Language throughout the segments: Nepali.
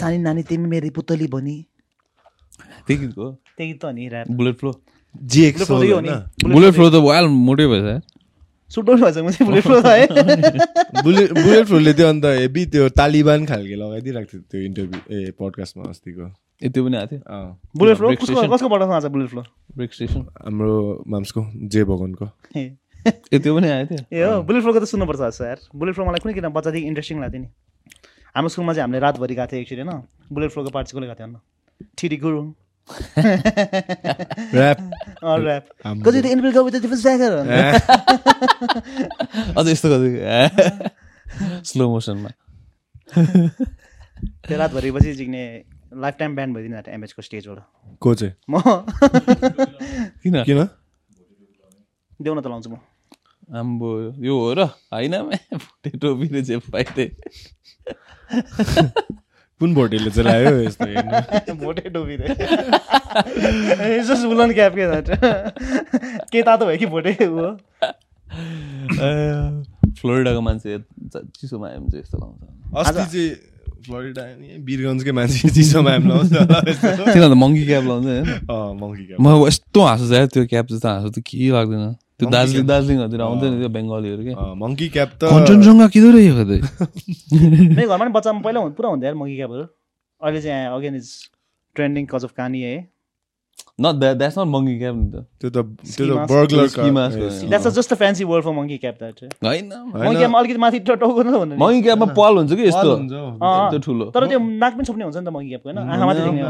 सानी नानी तिमी मेरी पुतली बनी त्यही गीतको हो त्यही त नि ऱ्याप बुलेट फ्लो जिएक्स बुलेट फ्लो हो नि। बुलेट फ्लो त वाल मोटै भएछ। यार। सुटाउनु भएछ मैले बुलेट फ्लो है। बुलेट बुलेट फ्लोले त्यो अन्त त्यो तालिबान खालके लगाइदिइरहेको थियो त्यो इन्टरभ्यू ए पडकास्टमा अस्तिको। ए त्यो पनि आएको थियो? बुलेट फ्लो कसको बुलेट फ्लो ब्रेक स्टेसन हाम्रो माम्सको जे भगवानको। ए। त्यो पनि आएको थियो? ए हो बुलेट फ्लोको त सुन्नुपर्छ यार। बुलेट फ्लो मलाई कुनै किन बच्चादेखि इन्ट्रेस्टिङ लाग्थ्यो नि। हाम्रो स्कुलमा चाहिँ हामीले रातभरि गएको थियो एक्चुली होइन? बुलेट फ्लोको पार्टी कसले गएको थियो होइन ठिरी गुरुङ अझ यस्तो स्लो मोसनमा त्यो रातभरि पछि जिग्ने लाइफ टाइम ब्यान्ड भइदिनु भएको एमएचको स्टेजबाट। को चाहिँ? म। किन किन? देउन त लाउँछु म। आम्बो यो हो र होइन भुटे टोपी र जे पाइदिए कुन भोटेले चाहिँ लायो यस्तो भोटे टोपी रे यसो उलन क्याप के के तातो भयो कि भोटे हो फ्लोरिडाको मान्छे चिसोमा आयो भने चाहिँ यस्तो लाउँछ अस्ति चाहिँ फ्लोरिडा नि वीरगन्जकै मान्छे चिसोमा हामी लाउँछ। किन त मङ्की क्याप लाउँछ होइन cap। म यस्तो हाँसो यार त्यो क्याप जस्तो हाँसो त के लाग्दैन त्यो दार्जिलिङ दार्जिलिङहरूतिर आउँछ नि त्यो बेङ्गलीहरू के monkey cap त कञ्चनजङ्घा किदो रहेछ कतै मेरो घरमा पनि बच्चामा पहिला हुन्- पुरा हुन्थ्यो यार मगी क्यापहरू अहिले चाहिँ again is trending cause of Kanye है मङ्की क्याप त्यो त त्यो Ski त mask। burglar Ski का- mask. ए, हो। ski that's mask। Just a fancy word for monkey cap that होइन मङ्की क्यापमा अलिकति माथि टाउको न भन्नु। मङ्की क्यापमा पाल हुन्छ कि यस्तो त्यो ठुलो तर त्यो नाक पनि छोप्ने हुन्छ नि त मङ्की होइन आँखा मात्रै देख्ने।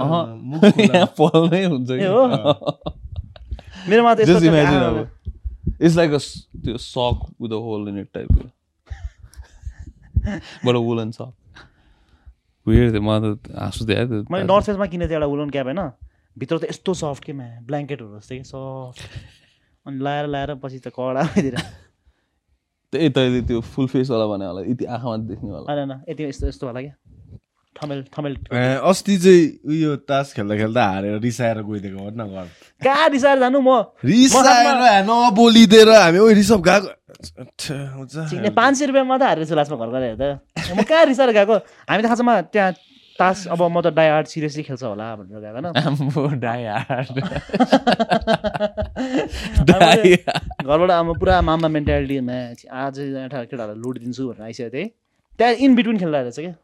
मुख खुला। यहाँ पाल नै हुन्छ ए हो मेरोमा त यस्तो इट्स लाइक अ त्यो sock with a hole in it type but a woolen sock wear थियो मलाई त हाँसु थियो त्यो मैले नर्थ फेसमा किनेको थिएँ एउटा वुलन क्याप होइन भित्र त यस्तो सफ्ट के म्या ब्ल्याङ्केटहरू जस्तै कि सफ्ट अनि लाएर लाएर पछि त कडा भइदिएर त्यही तैँले त्यो फुल फेसवाला भने होला यति आँखामा देख्ने होला होइन यति यस्तो यस्तो होला क्या? थमेल थमेल अस्ति चाहिँ उयो तास खेल्दा खेल्दा हारेर रिसाएर गइदिएको हो न घर। कहाँ रिसाएर जानु म? रिसाएर नबोलिदिएर हामी ओ रिसभ गएको। पाँच सय रुपियाँ मात्रै हारेको छु लास्टमा घर गएर हेर्दा म कहाँ रिसाएर गएको? हामी त खासमा त्यहाँ तास अब म त डाई आर्ट सिरियसली खेल्छ होला भनेर गएको होइन आम्बो डाई हार्ड। हामीले घरबाट अब पुरा मामा मेन्टालिटीमा आज केटाहरूलाई लुट दिन्छु भनेर आइसकेको थिएँ। त्यहाँ इन बिट्विन खेल्दा रहेछ क्या।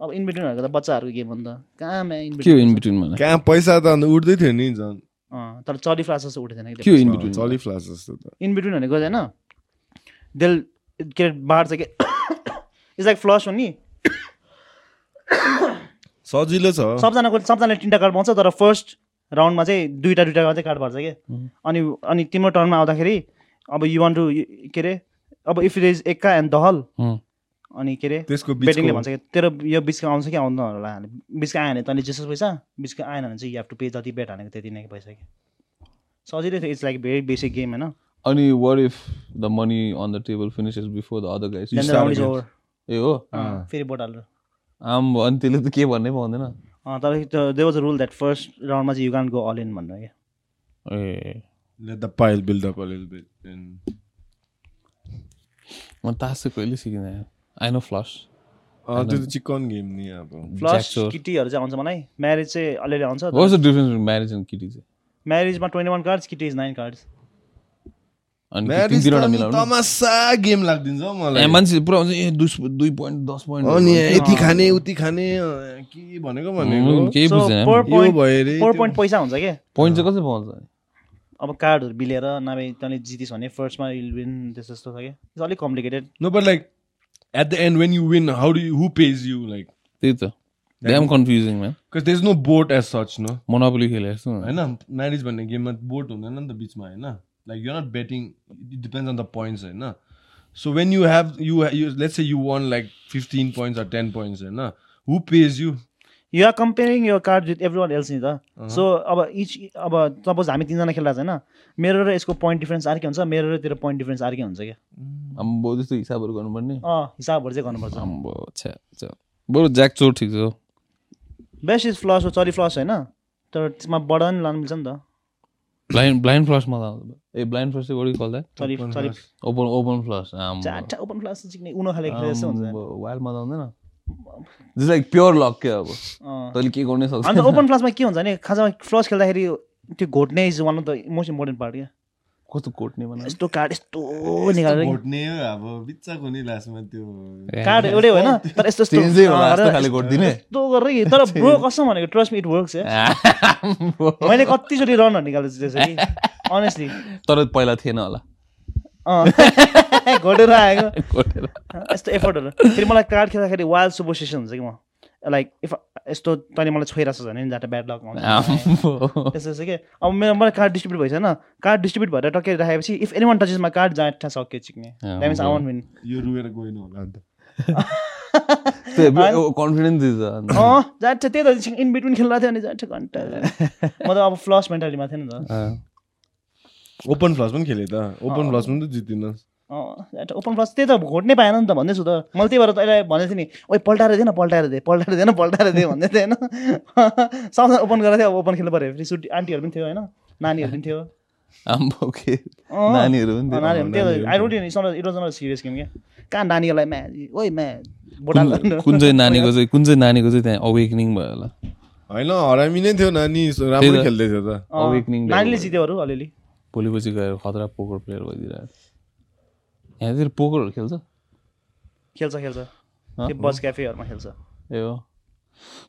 अब इन बिट्विनहरूको त बच्चाहरूको गेम हो नि त। कहाँ म्या इन के हो इन बिट्विन बिट्विन भने कहाँ पैसा त अन्त उठ्दै थियो नि झन्। तर चली फ्लास जस्तो उठेको थिएन के हो इन अँ, बिट्विन चली फ्लास जस्तो त। भनेको होइन देल के अरे बाँड्छ के? इट्स लाइक फ्लस हो नि। सजिलो छ। सबजनाको सबजनाले तिनवटा कार्ड पाउँछ तर फर्स्ट राउन्डमा चाहिँ दुईवटा दुईवटा मात्रै कार्ड पर्छ कि? अनि अनि तिम्रो टर्नमा आउँदाखेरि अब यु वान टु के अरे अब इफ इट इज एक्का एन्ड दहल। अनि के अरे त्यसको बेटिङले बिचको भन्छ कि तेरो यो बिचको आउँछ कि आउँदैन होला बिचको आयो भने तैँले जेसो पैसा बिचको आएन भने चाहिँ यु हेभ टु पे जति बेट हानेको त्यति नै पैसा कि सजिलै थियो it's like very basic game होइन? अनि what if the money on the table finishes before the other guys. ए हो? फेरि बोट हालेर आम अनि त्यसले त के भन्नै पाउँदैन। अँ, तर they was a rule that first राउन्डमा चाहिँ you can go all in भनेर क्या ए। Let the pile build up a little bit. And... म तास कहिले सिकिनँ आई नो फ्लस त्यो त चिकन गेम नि अब। Jackchore. किटीहरू चाहिँ आउँछ मलाई। म्यारेज चाहिँ अलिअलि आउँछ what the difference between marriage and kitty चाहिँ? म्यारेजमा twenty one cards kitty is nine cards अनि Marriage त तिनवटा अनि मिलाउनु? तमासा गेम लाग्दिन्छ हौ ए मलाई मान्छे पुरा हुन्छ ए दुई दुई पोइन्ट दस पोइन्ट अनि यति खाने उति खाने अँ, के भनेको भनेको? केही So, बुझ्दैन per यो point- भयो अरे फोर त्यो- पोइन्ट पैसा हुन्छ क्या पोइन्ट चाहिँ कसरी पाउँछ? अब कार्डहरू बिलेर नभए तैँले जितिस भने फर्स्टमा विन त्यस्तो जस्तो छ क्या अलिक complicated No, but like at the end when you win, how do you who pays you? Like? त्यही त। Damn confusing because there's no boat as such, no. Monopoly खेले जस्तो होइन म्यारिज भन्ने गेममा बोट हुँदैन नि त बिचमा होइन? Like you not betting it depends on the points होइन? So when you have you you let's you one like fifteen points or ten points होइन? Who pays you you are comparing your card with everyone else नि त. सो अब इच अब सपोज हामी तिनजना खेलिरहेको छ होइन मेरो र यसको पोइन्ट डिफ्रेन्स अर्कै हुन्छ मेरो र तेरो पोइन्ट डिफ्रेन्स अर्कै हुन्छ क्या? आम्बो त्यस्तो हिसाबहरू गर्नुपर्ने। अँ हिसाबहरू चाहिँ गर्नुपर्छ। बरु ज्याक चोर ठिक छ। बेस्ट इज फ्लस हो चरी फ्लस होइन। तर त्यसमा बडा पनि लानु मिल्छ नि त। ब्लाइन्ड ब्लाइन्ड फ्लस मजा आउँछ ए ब्लाइन्ड फ्लस चाहिँ वडी कल द्याट चरी चरी open open flush open flush चाहिँ उनो खाले खेले जस्तो हुन्छ। वाइल्ड मजा आउँदैन। जस्ट लाइक प्योर लक के अब अँ। तैँले के गर्नै सक्छ अन्त ओपन फ्लसमा के हुन्छ भने खाजामा फ्लस खेल्दाखेरि त्यो घोट्ने is one of the most important part क्या कस्तो कोट्ने भन यस्तो कार्ड यस्तो निकालेर घोट्ने हो अब बिच्चाको नि लास्टमा त्यो। कार्ड एउटै होइन तर यस्तो यस्तो खाले घोटिदिने। यस्तो गरेर कि- तर ब्रो कसम भनेको? ट्रस्ट मी इट वर्क्स मैले कतिचोटि रनहरू निकालेको छु त्यसरी। अनेस्टली तर पहिला थिएन होला। घोटेर आएको। यस्तो एफर्टहरू। फेरि मलाई कार्ड खेल्दाखेरि वाइल्ड सुपोसिसन हुन्छ कि म? लाइक इफ यस्तो तैँले मलाई छोइरहेको छ भने जाँदा ब्याड लक आउँछ आम्बो। त्यस्तो छ कि? अब मेरो मलाई कार्ड डिस्ट्रिब्युट भइसकेन। कार्ड डिस्ट्रिब्युट भएर टक्कै राखेपछि इफ एनी वान टचेस मा कार्ड जहाँ ठ्या सक्यो चिक्ने। That means I want win यो रुएर गएन होला अन्त। कन्फिडेन्स। अँ त्यही त इन बिट्विन खेल्दा थियो जहाँ ठ्या घन्टा म त अब फ्लस मेन्टालिटीमा थिएँ नि त। ओपन फ्लस पनि खेलेँ त। ओपन फ्लस पनि त जित्दिनँ। अँ ओपन फ्लस त्यही त घोट्नै पाएन नि त भन्दैछु त। मैले त्यही भएर तैँलाई भनेको थिएँ नि ओइ पल्टाएर दिएन पल्टाएर दे पल्टाएर दिएन पल्टाएर दे भन्दै थिएँ होइन। सबजना ओपन गरेको थियो अब ओपन खेल्नु पऱ्यो। फेरि सुटी आन्टीहरू पनि थियो होइन। नानीहरू पनि थियो। आम्बो के? अँ। नानीहरू पनि अँ, थियो। नानीहरू पनि थियो। I don't it was not serious game क्या? कहाँ नानीहरूलाई म्या ओइ म्या बोटाल कुन- कुन चाहिँ नानीको चाहिँ कुन चाहिँ नानीको चाहिँ त्यहाँ अवेकनिङ भयो होला? होइन हरामी नै थियो नानी राम्रो खेल्दै थियो त। नानीले अलिअलि। भोलि पछि गएर खतरा पोकर प्लेयर भइदिरहेको यहाँतिर पोकरहरू खेल्छ खेल्छ खेल्छ बस क्याफेहरूमा खेल्छ ए हो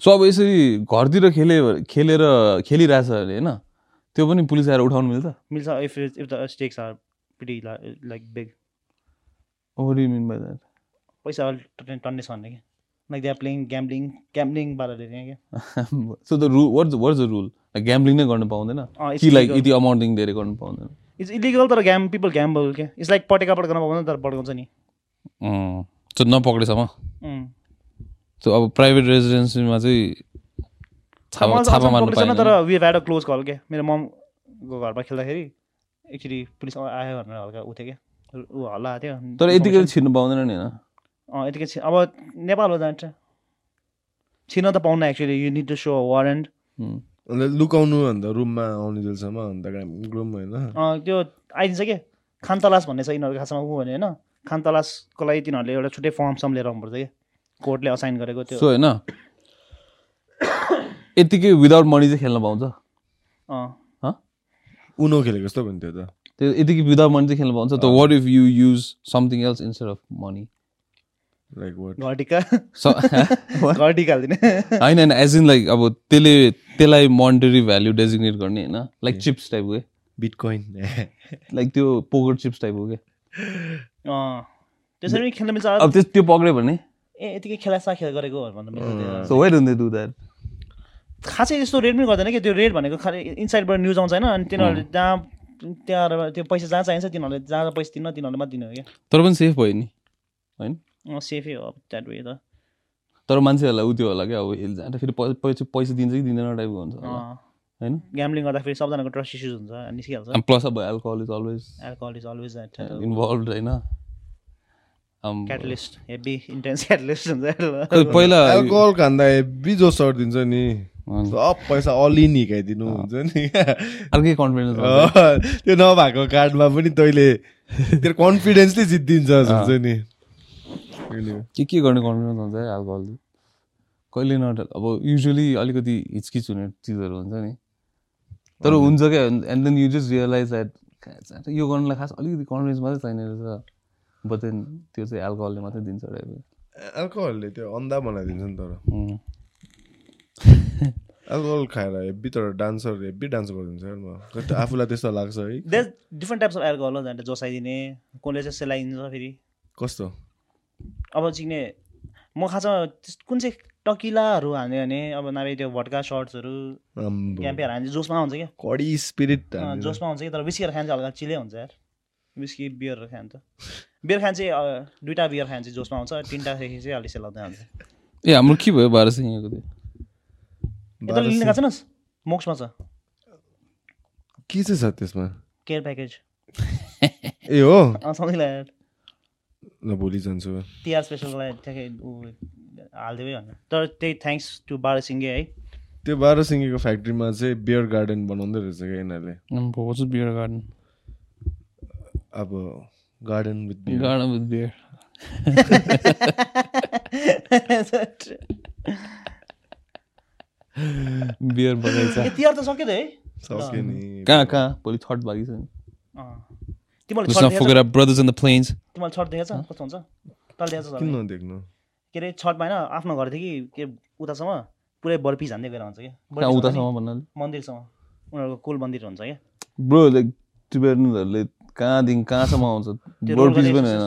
सो अब यसरी घरतिर खेले खेलेर खेलिरहेछ अरे होइन त्यो पनि पुलिस आएर उठाउनु मिल्छ मिल्छ if if the stakes are petty like big over you mean by that पैसा अलिक टन्ने छ भने क्या like they are playing gambling gambling पाराले क्या सो द रु what what the rule gambling नै गर्नु पाउँदैन। कि लाइक. यति अमाउन्टदेखि धेरै गर्नु पाउँदैन। इट्स इलिगल तर ग्याम पिपल ग्याम्बल क्या इट्स लाइक पटेका पड्काउन पाउँदैन तर पड्काउँछ नि। सो नपक्रेसम्म. सो अब प्राइभेट रेजिडेन्सीमा चाहिँ तर we had a close call क्या मेरो ममको घरमा खेल्दाखेरि एकचोटि पुलिस आयो भनेर हल्का उठ्यो क्या? ऊ हल्ला आएको थियो। तर यतिकै छिर्नु पाउँदैन नि होइन? अँ यतिकै छि- अब नेपाल हो जान्छ छिन त पाउन actually you need to so warrant लुकाउनु अन्त रुममा आउने जेलसम्म अन्त ग्रुम होइन त्यो आइदिन्छ के? खान तलास भन्ने छ यिनीहरूको खासमा ऊ भने होइन? खान तलासको लागि तिनीहरूले एउटा छुट्टै फर्म सम लिएर आउनुपर्छ क्या कोर्टले असाइन गरेको त्यो। सो होइन? यतिकै विदाउट मनी चाहिँ खेल्न पाउँछ। अँ। हँ? उनो खेलेको जस्तो भन्थ्यो त। त्यो यतिकै विदाउट मनी चाहिँ खेल्न पाउँछ। त what if you use something else instead of money like what होइन हालिदिने। होइन एज इन लाइक अब त्यसले त्यसलाई मोनिटरी भ्याल्यु डेजिग्नेट गर्ने होइन? लाइक चिप्स टाइपको के बिटकोइन लाइक त्यो पोकर चिप्स टाइपको के अँ त्यसरी खेल्न मिल्छ। अब त्यो पक्रियो भने ए यतिकै खेला खेल गरेको। सो वेट हुँदै डु द्याट खासै यस्तो रेट पनि गर्दैन कि त्यो रेट भनेको खालि इनसाइडबाट न्युज आउँछ होइन अनि तिनीहरूले जहाँ त्यहाँ त्यो पैसा जहाँ चाहिन्छ तिनीहरूले जहाँ पैसा दिनु तिनीहरूले मात्रै दिनु हो क्या। तर पनि सेफ भयो नि होइन? सेफै हो द्याट वे त तर मान्छेहरूलाई उ त्यो होला क्या अब फेरि पैसा पैसा दिन्छ कि दिँदैन टाइपको हुन्छ। होइन? ग्याम्लिङ गर्दाखेरि सबजनाको ट्रस्ट इस्युज हुन्छ निस्किहाल्छ। प्लस अब alcohol is always alcohol is always involve होइन? क्याटलिस्ट हेभी इन्टेन्स क्याटलिस्ट हुन्छ पहिला एल्कोहल खाँदा हेब्बी जोस दिन्छ नि। सब पैसा अलिन हिर्काइदिनु हुन्छ नि। अर्कै कन्फिडेन्स त्यो नभएको कार्डमा पनि तैँले तेरो कन्फिडेन्सले जितिदिन्छ हुन्छ नि। के के गर्ने कन्फिडेन्स हुन्छ है एल्कोहल कहिले नट अब युजली अलिकति हिचकिच हुने चिजहरू हुन्छ नि। तर हुन्छ क्या and then you just realize that यो गर्नलाई खास अलिकति कन्फिडेन्स मात्रै चाहिने रहेछ। बट देन त्यो चाहिँ एल्कोहलले मात्रै दिन्छ टाइपको एल्कोहलले त्यो अन्धा बनाइदिन्छ नि तर. एल्कोहल खाएर हेब्बी तर डान्सर हेब्बी डान्स गरिदिन्छ यार म। कति आफूलाई त्यस्तो लाग्छ है। There different types of alcohol हो झन् जोसाइदिने कसले चाहिँ सेलाइदिन्छ फेरि। कस्तो? अब चिक्ने म खासमा कुन चाहिँ टकिलाहरू हान्यो भने अब नभए त्यो भट्का सर्ट्सहरू आम्बो। क्याम्पेहरू हान्छ जोसमा हुन्छ क्या? कडी स्पिरिट जोसमा हुन्छ कि तर विस्कीहरू खान्छ हल्का चिलै हुन्छ यार। विस्की बियर खान्छ। बियर खान्छ दुइटा बियर खान्छ चाहिँ जोसमा आउँछ तिनवटादेखि चाहिँ अलिक सेलाउँदै आउँछ ए हाम्रो के भयो बाह्र सय यहाँको त्यो? लिन गएको मोक्समा छ। के चाहिँ छ त्यसमा? Care package. ए हो। लाइक ल भोलि जान्छु तिहार स्पेसलको लागि ठ्याक्कै ऊ हालिदियो है भनेर। तर त्यही थ्याङ्क्स टु बाह्र सिङ्गे है। त्यो बाह्र सिङ्गीको फ्याक्ट्रीमा चाहिँ बियर गार्डन बनाउँदै रहेछ क्या यिनीहरूले। Beer garden. अब garden with beer. Garden with beer. Beer बगैँचा। तिहार त सक्यो त है। सक्यो नि कहाँ कहाँ? भोलि छठ बाँकी छ नि। देखेछ forget our brothers in the plains. तिमीहरूले छठ देखेछ कस्तो हुन्छ? तल देखेछ किन? नदेख्नु? के अरे छठमा होइन आफ्नो घरदेखि के उतासम्म? पुरै बर्फी झान्दै गएर हुन्छ क्या कहाँ बर्फी उतासम्म भन्नाले मन्दिरसम्म। उनीहरूको कुल मन्दिर हुन्छ क्या ब्रो लाइक टिबेटनहरूले कहाँदेखि कहाँसम्म आउँछ? बर्पिज पनि होइन?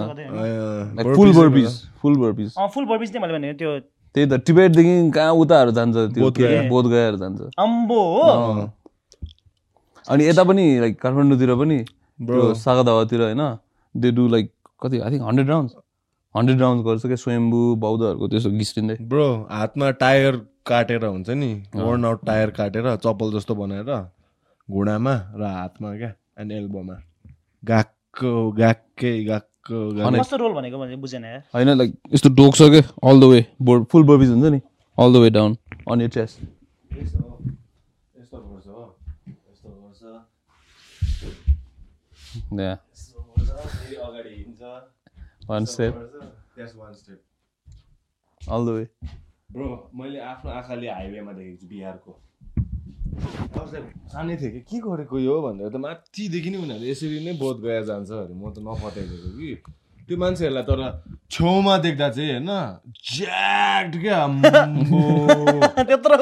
Like full burpees full burpees अँ फुल बर्फिज नै मैले भने त्यो त्यही त टिबेटदेखि कहाँ उताहरू जान्छ त्यो। के बोधगयाहरू जान्छ। अम्बो हो। अनि यता पनि लाइक काठमाडौँतिर पनि Bro. त्यो सागदावातिर होइन दे डु लाइक कति I think hundred round hundred round गर्छ क्या स्वयम्भू बौद्धहरूको त्यसो घिस्रिँदै ब्रो हातमा टायर काटेर हुन्छ नि वर्न आउट टायर काटेर चप्पल जस्तो बनाएर घुँडामा र हातमा क्या एन्ड एल्बोमा गाक्को गाक्कै गाक्को गाक्कै। कस्तो रोल भनेको भने बुझेन यार। होइन लाइक यस्तो डोक छ क्या all the way board full burpees हुन्छ नि all the way down on your chest Yeah. One step, That's one step. all the way. Bro मैले आफ्नो आँखाले हाइवेमा देखेको छु बिहारको सानै थिएँ कि के गरेको यो भनेर त माथिदेखि नै उनीहरूले यसरी नै बोध गएर जान्छ अरे म त नपत्याएको कि त्यो मान्छेहरूलाई तर छेउमा देख्दा चाहिँ होइन ज्याक्ट क्या। त्यत्रो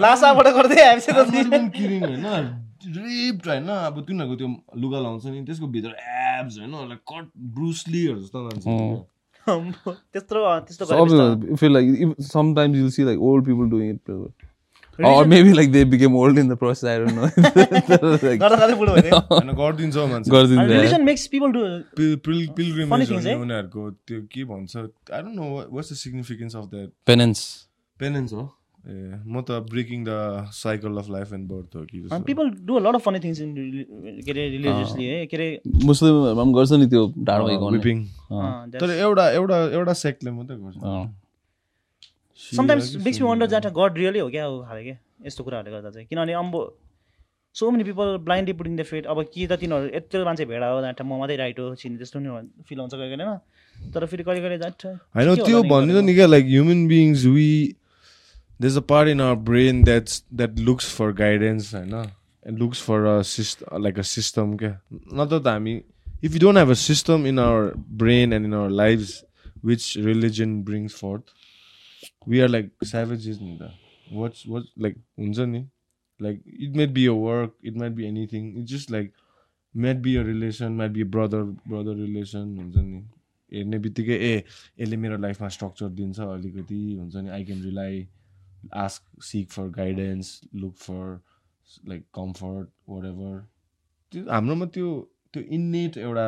लासाबाट गर्दै होइन रिप्ड होइन अब तिनीहरूको त्यो लुगा लाउँछ नि त्यसको भित्र एब्स होइन कट ब्रुसलीहरू जस्तो मान्छे अम्बो, त्यत्रो त्यस्तो गरेपछि त- Some feel like if- sometimes you'll see like old people doing it. bro. Or maybe like they became old in the process. I don't know. like, गर्दा गर्दै बुढो भइदियो होइन गरिदिन्छ मान्छे गरिदिन्छ। Religion makes people do pilgrimage? उनीहरूको त्यो के भन्छ I don't know what's the significance of that penance. Penance हो म त breaking the cycle of life and birth हो कि। People do lot of funny things in के अरे रिलिजियसली है के अरे मुस्लिमहरूमा पनि गर्छ नि त्यो ढाड भएको। अँ, तर एउटा एउटा एउटा सेक्टले मात्रै गर्छ। Sometimes makes me wonder that god really हो क्या हो खाले क्या यस्तो कुराहरूले गर्दा चाहिँ। किनभने अम्बो so many people blindly putting the faith अब कि त तिनीहरू यत्रो मान्छे भेडा हो द्याट म मात्रै राइट हो छिन् त्यस्तो नि फिल हुन्छ कहिले कहिले होइन तर फेरि कहिले कहिले द्याट होइन त्यो भन्नु नि क्या like human beings we there's a part in our brain that's that looks for guidance होइन looks for a system like a system क्या नत्र त हामी if you don't have a system in our brain and in our lives which religion brings forth we are like savages नि त what's what like हुन्छ नि like it might be a work it might be anything it's just like might be a relation might be a brother brother relation हुन्छ नि हेर्ने बित्तिकै ए यसले मेरो लाइफमा स्ट्रक्चर दिन्छ अलिकति हुन्छ नि I can rely ask seek for guidance look for like comfort whatever त्यो हाम्रोमा त्यो त्यो इन्नेट एउटा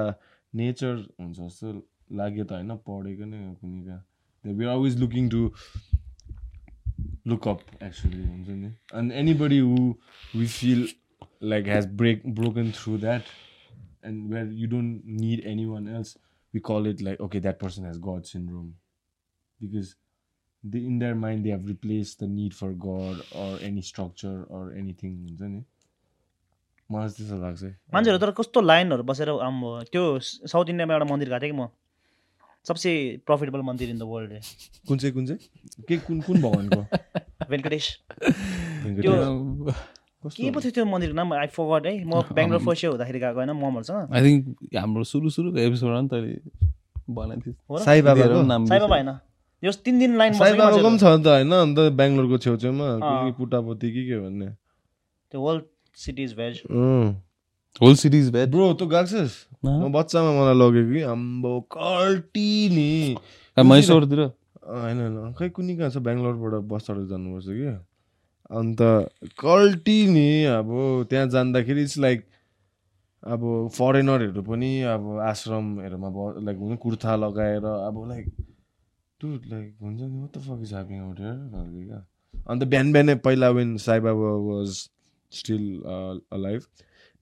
नेचर हुन्छ जस्तो लाग्यो त होइन पढेको नै हो कुनै कहाँ we are always looking to look up actually हुन्छ नि। And anybody who we feel like he's break broken through that and where you don't need anyone else we call it like okay that person has god syndrome. Because they, in their mind they have replaced the need for god or any structure or anything हुन्छ नि? मलाई चाहिँ त्यस्तो लाग्छ है। मान्छेहरू तर कस्तो लाइनहरू बसेर आम्बो त्यो साउथ इन्डियामा एउटा मन्दिर गएको थिएँ कि म? सबसे प्रफिटेबल मन्दिर इन द वर्ल्ड कुन चाहिँ कुन चाहिँ? के कुन कुन भगवान्को वेङ्कटेश। वेङ्कटेश। के पो थियो त्यो मन्दिरको नाम? आई फगट है। म बेङ्गलोर फर्स्ट इयर हुँदाखेरि गएको होइन ममहरूसँग आई थिङ्क हाम्रो सुरु सुरुको एपिसोडमा नि तैँले बनाएको र? साई बाबाको नाम साई बाबा होइन। यो तिन दिन लाइन साई बसेको बाबाको पनि। छ त होइन अन्त बेङ्गलोरको छेउछेउमा पुटापति कि के भन्ने। त्यो वर्ल्ड सिटिज भेज होल सिटिज भेट ब्रो तँ गएको छस्? म बच्चामा मलाई लगेको कि आम्बो कल्टी नि। मैसोरतिर होइन होइन। खै कुनै कहाँ छ? बेङ्गलोरबाट बस चढेर जानुपर्छ कि। अन्त कल्टी नि अब त्यहाँ जाँदाखेरि इट्स लाइक अब फरेनरहरू पनि अब आश्रमहरूमा लाइक कुर्ता लगाएर अब लाइक टु लाइक हुन्छ नि what the fuck is happening out here? खालको क्या अन्त बिहान बिहानै पहिला when Sai Baba was still alive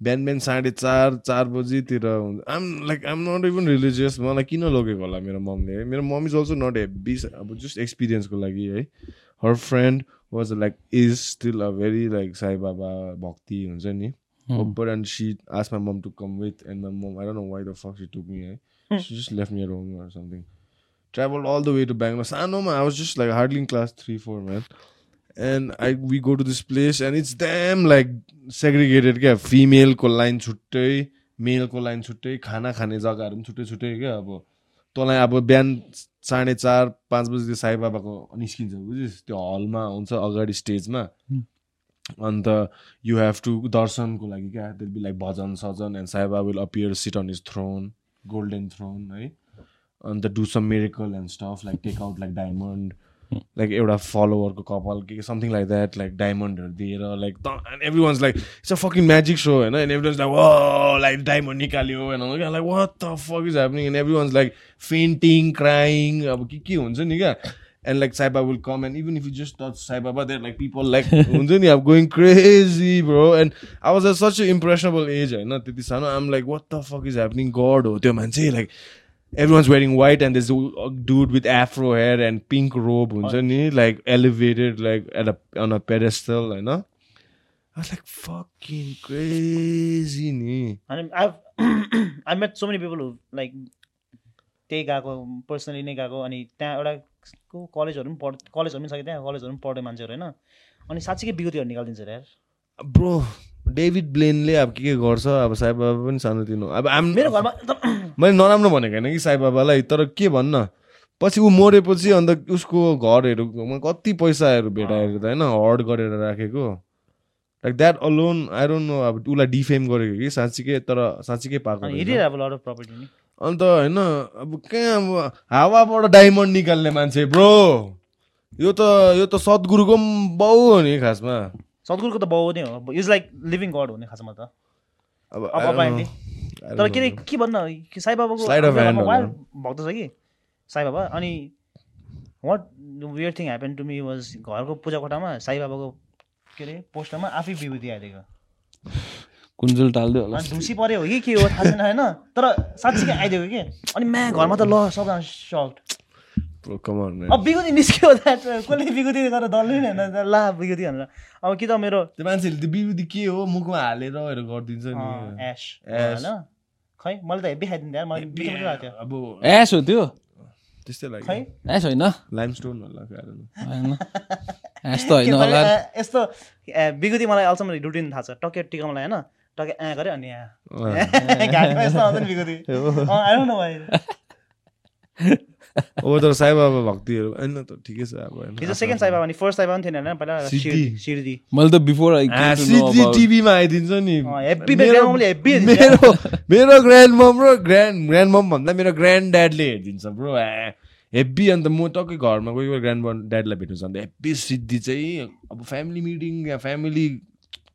बिहान बिहान साढे चार चार बजीतिर हुन्छ um like um not even religious मलाई किन लगेको होला मेरो ममले है मेरो mom is also not heavy अब जस्ट एक्सपिरियन्सको लागि है। Her friend was like is still a very like Sai Baba भक्ति हुन्छ नि। But and she asked my mom to come with, and my mom, I don't know why the fuck she took me. Eh? She just left me at home or all the way to Bangalore. Sanoma, I was just like hardly in class three, four, man. And I we go to this place and it's damn like segregated क्या female को line छुट्टै male को line छुट्टै खाना खाने जग्गाहरू पनि छुट्टै छुट्टै क्या अब तँलाई अब बिहान साढे चार पाँच बजी साई बाबाको निस्किन्छ बुझिस् त्यो हलमा हुन्छ अगाडि स्टेजमा अन्त यु हेभ टु दर्शनको लागि क्या be like bhajan Sajjan and Sai Baba will appear sit on is throne golden throne है अन्त do some miracle and stuff like take out like diamond like एउटा फलोवरको कपाल के समथिङ लाइक द्याट लाइक डायमन्डहरू दिएर like and every ones like it's a fucking magic so होइन एन्ड एभ्री वान्स लाइक वा लाइक डायमन्ड निकाल्यो होइन like what the fuck is happening and every ones like fainting crying अब के के हुन्छ नि क्या and like Sai Baba will come and even if you just touch Sai Baba, they're like people like I'm going crazy, bro. And I was at such an impressionable age, you know, I'm like, what the fuck is happening? God, oh, man, say like everyone's wearing white and there's a dude with afro hair and pink robe, like elevated like at a on a pedestal, know. I was like, fucking crazy, ni. And I've I met so many people who like त्यही गएको पर्सनली नै गएको अनि त्यहाँ एउटा को कलेजहरू पनि पढ कलेजहरू पनि छ कि त्यहाँ कलेजहरू पनि पढ्ने मान्छेहरू होइन अनि साँच्चीकै विगतिहरू निकालिदिन्छ यार ब्रो डेभिड ब्लेनले अब के के गर्छ? अब साई बाबा पनि सानोतिनो अब आम मेरो घरमा मैले नराम्रो भनेको होइन कि साई बाबालाई तर के भन्न? पछि ऊ मरेपछि अन्त उसको घरहरू कति पैसाहरू भेटाएको त होइन हर्ड गरेर राखेको। Like that alone I don't know अब उसलाई डिफेम गरेको कि साँच्चीकै तर साँच्चीकै पाएको अन्त होइन अब कहाँ अब हावाबाट डायमन्ड निकाल्ने मान्छे ब्रो। यो त यो त सद्गुरुको पनि बाउ हो नि खासमा। सद्गुरुको त बाउ नै हो। इज लाइक लिभिङ गड हो नि खासमा त। अब अब तर के के भन्न साई बाबाको भक्त छ कि? साई बाबा अनि what weird thing happen to me was घरको पूजा कोठामा साई बाबाको के अरे पोस्टरमा आफै विभूति आइदिएको कुन्जुल टालिदियो होला। ढुसी पऱ्यो हो कि के हो थाहा छैन होइन? तर साँच्चीकै आइदिएको कि? अनि म्या घरमा त ल सबजना सक्ट अब बिगुती निस्क्यो कसले बिगुती गरेर डल्लै नि होइन? ला बिगुती भनेर। अब कि त मेरो त्यो मान्छेले त्यो बिगुती के हो? मुखमा हालेर गरिदिन्छ नि। एस होइन? खै मैले त खाइदिन्थेँ मैले अब एस हो त्यो? त्यस्तै लाग्यो। खै? एस होइन? लाइमस्टोन होला होइन। एस त होइन होला। यस्तो बिगुती मलाई अहिलेसम्म रुटिन थाहा छ। टक्कै टिकाउनु होइन? टके आ गऱ्यो अनि घाँटीमा यस्तो आउँछ नि बिगुती आइरहनु ओ तर साई बाबा भक्तिहरू होइन त ठिकै छ अब हिजो सेकेन्ड साई बाबा नि फर्स्ट साई बाबा पनि थिएन होइन पहिला सिर्दी मैले त बिफोर टिभीमा आइदिन्छ नि। हेप्पी हेप्पी मेरो मेरो ग्रान्ड मम र ग्रान्ड ग्रान्ड मम भन्दा मेरो ग्रान्ड ड्याडले हेरिदिन्छ ब्रो हेब्बी अन्त म टक्कै घरमा कोही कोही ग्रान्ड ड्याडलाई भेट्नु छ अन्त हेब्बी सिद्धि चाहिँ अब फ्यामिली मिटिङ या फ्यामिली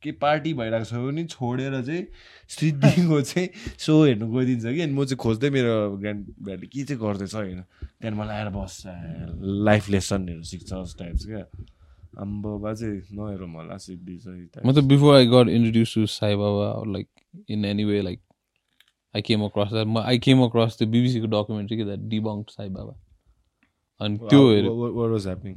के पार्टी भइरहेको छ भने छोडेर चाहिँ सिद्धिको चाहिँ सो हेर्नु गइदिन्छ कि। अनि म चाहिँ खोज्दै मेरो ग्रान्ड ड्याडले के चाहिँ गर्दैछ होइन। त्यहाँदेखि मलाई आएर बस्छ। लाइफ लेसनहरू सिक्छ टाइप्स क्या। आम्बो बाजे नहेरौँ होला सिद्धि चाहिँ म त before I got introduce to Sai Baba like in any way like I came across that म आई केम अक्रस त्यो बिबिसीको डकुमेन्ट्री कि द्याट डिबङ्क साई बाबा अनि त्यो हेऱ्यो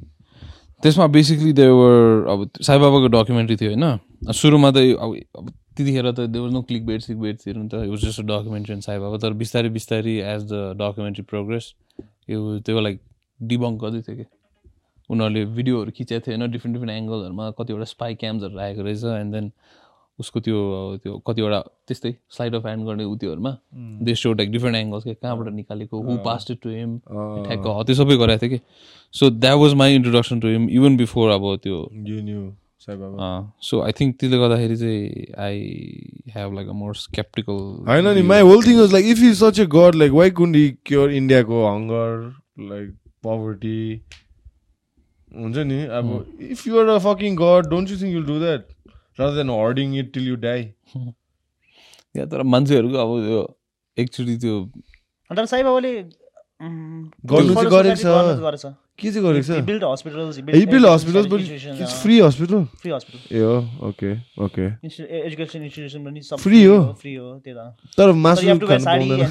त्यसमा बेसिकली देवर अब साई बाबाको डकुमेन्ट्री थियो होइन। सुरुमा त अब त्यतिखेर त there were no click bed sick बेडहरू त was just a documentary and Sai Baba तर बिस्तारै बिस्तारै एज द डकुमेन्ट्री प्रोग्रेस यो त्यो लाइक डिबङ्क गर्दै थियो कि? उनीहरूले भिडियोहरू खिचेको थियो होइन डिफ्रेन्ट डिफ्रेन्ट एङ्गलहरूमा कतिवटा स्पाई क्याम्सहरू राखेको रहेछ एन्ड देन उसको त्यो त्यो कतिवटा त्यस्तै स्लाइड अफ ह्यान्ड गर्ने उत्योहरूमा they so like different angles के कहाँबाट निकालेको हु पास्ट टु हिम ठ्याक्क त्यो सबै गराएको थियो कि? So that was my introduction to him even before अब त्यो सो आई थिङ्क त्यसले गर्दाखेरि चाहिँ I have like a more skeptical होइन नि my whole thing like if you such a god like why couldn't cure इन्डियाको हङ्गर लाइक पोभर्टी हुन्छ नि अब if you're a fucking god don't you think you'll do that rather than hoarding it till you die. या तर मान्छेहरूको अब त्यो एकचोटि त्यो तर साई बाबाले गरेको छ। के चाहिँ गरेको छ build hospitals build hospitals free hospital free hospital ए हो ओके ओके एजुकेसन इन्स्टिट्युसन पनि सब फ्री हो फ्री हो त्यही त तर मासु खानु पाउँदैन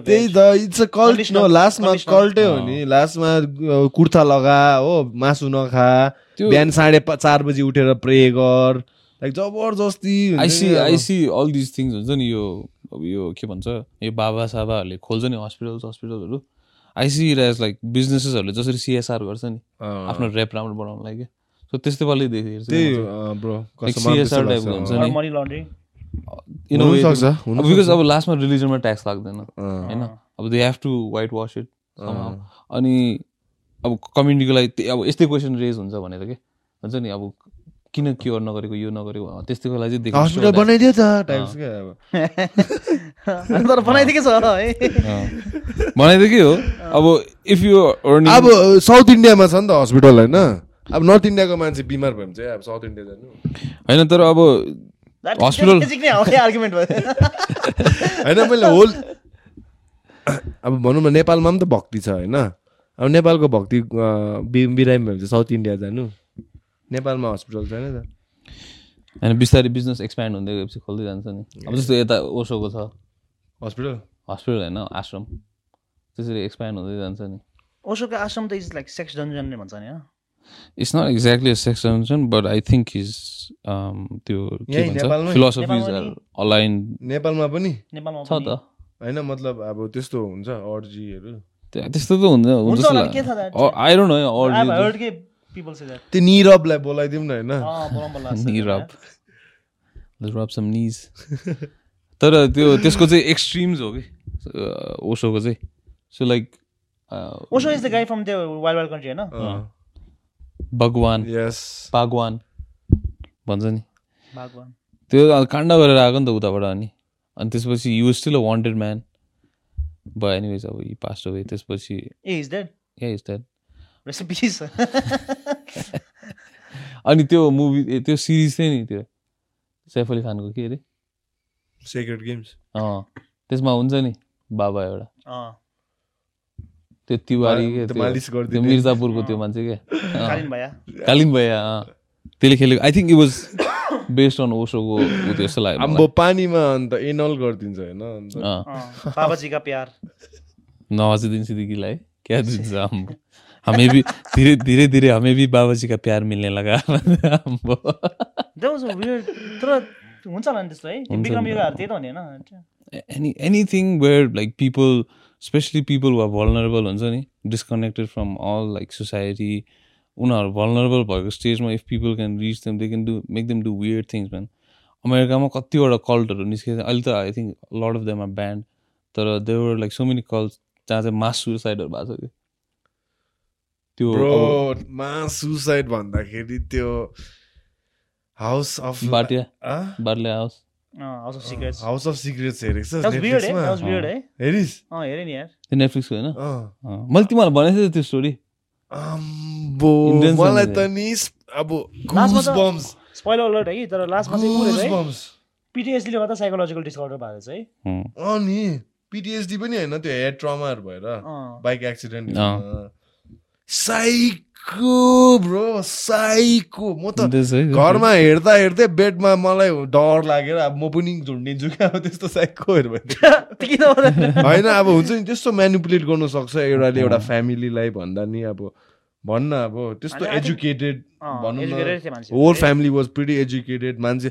त्यही त इट्स अ कल्ट नो लास्टमा कल्टै हो नि लास्टमा कुर्ता लगा हो मासु नखा बिहान साढे चार बजी उठेर प्रे गर लाइक जबरजस्ती आइसी आइसी अल दिस थिङ्स हुन्छ नि यो अब यो के भन्छ यो बाबा साबाहरूले खोल्छ नि हस्पिटल्स हस्पिटलहरू I see it as like बिजनेसेसहरूले जसरी सिएसआर गर्छ नि आफ्नो रेप राम्रो बनाउनलाई क्या सो त्यस्तै पालि देखेको हुन्छ नि। बिकज अब लास्टमा रिलिजनमा ट्याक्स लाग्दैन। होइन? अब they have to whitewash it अनि अब कम्युनिटीको लागि अब यस्तै क्वेसन रेज हुन्छ भनेर के? हुन्छ नि अब किन क्योर नगरेको यो नगरेको? त्यस्तैको लागि चाहिँ हस्पिटल बनाइदियो त टाइप्स क्या अब? तर बनाइदिएकै छ है। अँ। बनाइदियो के हो। अब इफ यु अब साउथ इन्डियामा छ नि त हस्पिटल होइन? अब नर्थ इन्डियाको मान्छे बिमार भयो भने चाहिँ अब साउथ इन्डिया जानु। होइन तर अब भयो। होइन मैले होल अब भनौँ न नेपालमा पनि त भक्ति छ होइन? अब नेपालको भक्ति बिरामी भयो भने चाहिँ साउथ इन्डिया जानु। नेपालमा हस्पिटल छैन त होइन बिस्तारै बिजनेस एक्सप्यान्ड हुँदै गएपछि खोल्दै जान्छ नि अब जस्तो यता ओसोको छ हस्पिटल हस्पिटल होइन आश्रम त्यसरी एक्सप्यान्ड हुँदै जान्छ नि ओसोको आश्रम त इज लाइक सेक्स डन्जन भन्छ नि it's not exactly sex dungeon but I think his त्यो के भन्छ? फिलोसफिज आर अलाइन नेपालमा पनि नेपालमा छ त होइन मतलब अब त्यस्तो हुन्छ अर्जीहरू त्यो- त्यस्तो त हुन्छ हुन्छ? आई डोन्ट नो अर्जी people say that. त्यो निरबलाई बोलाइदिउँ न होइन? अँ, बोलाउँ बोला जस्तो Knee छ, rub. Let's rub some knees. तर त्यो त्यसको चाहिँ एक्सट्रिम्स हो कि? अ, ओसोको चाहिँ। So like Osho is the guy from त्यो वाइल्ड वाइल्ड कन्ट्री होइन? भगवान। यस बागवान भन्छ नि। भगवान। त्यो काण्ड गरेर आएको नि त उताबाट अनि। अनि त्यसपछि you still a wanted man भयो एनिवेज अब यी पास्ट अवे त्यसपछि ए इज द्याट या इज द्याट रेसिपिज अनि त्यो मुभी त्यो सिरिज थियो नि त्यो सैफ अली खानको के अरे? सेक्रेट गेम्स अँ त्यसमा हुन्छ नि बाबा एउटा। अँ। त्यो तिवारी के। मिर्जापुरको त्यो मान्छे क्या। कालिन भया। कालिम भैया अँ। त्यसले खेलेको I think it was based on ओसोको ऊ त्यो जस्तो लाग्यो अम्बो पानीमा अन्त एनल गरिदिन्छ होइन बाबाजीका प्यार। नवाजुद्दिन सिद्दिकीलाई क्या दिन्छ अम्बो हमें भी धीरे धीरे धीरे हमें भी बाबा जी का प्यार मिलने लगा। अम्बो That was a weird तर हुन्छ होला नि त्यस्तो है। त्यो हुन्छ विक्रम नि। युगहरू त्यही त हुने होइन। हुन्छ disconnected from all like society उनीहरू vulnerable भएको स्टेजमा if people can reach them they can do make them do weird things man अमेरिकामा कतिवटा कल्टहरू निस्केको अहिले त I think lot of them are banned तर there were like so many cult जहाँ चाहिँ मास सुसाइडहरू भएको छ कि। त्यो ब्रो अब मा सुसाइड भन्दाखेरि त्यो हाउस अफ बाटिया barley house house of secrets house of secrets हेरेको छ eh? Eh? हेरिस। अँ हेरेँ नि यार। त्यो नेटफ्लिक्सको होइन? मैले तिमीलाई भनेको थिएँ त्यो स्टोरी मलाई। त नि अब स्पोइलर अलर्ट है? तर लास्टमा चाहिँ पिटिएसडीले गर्दा साइकोलोजिकल डिसअर्डर भएको छ है? अँ, अँ नि। पिटिएसडी पनि होइन त्यो हेड ट्रमाहरू भएर bike accident. Psycho bro psycho. म त। घरमा हेर्दा हेर्दै बेडमा मलाई डर लागेर अब म पनि झुन्डिन्छु क्या अब त्यस्तो साइकोहरू होइन अब हुन्छ नि त्यस्तो म्यानिपुलेट गर्नु सक्छ एउटाले एउटा फ्यामिलीलाई भन्दा नि अब। भन्न अब त्यस्तो एजुकेटेड भनौँ न। Whole family was pretty educated मान्छे।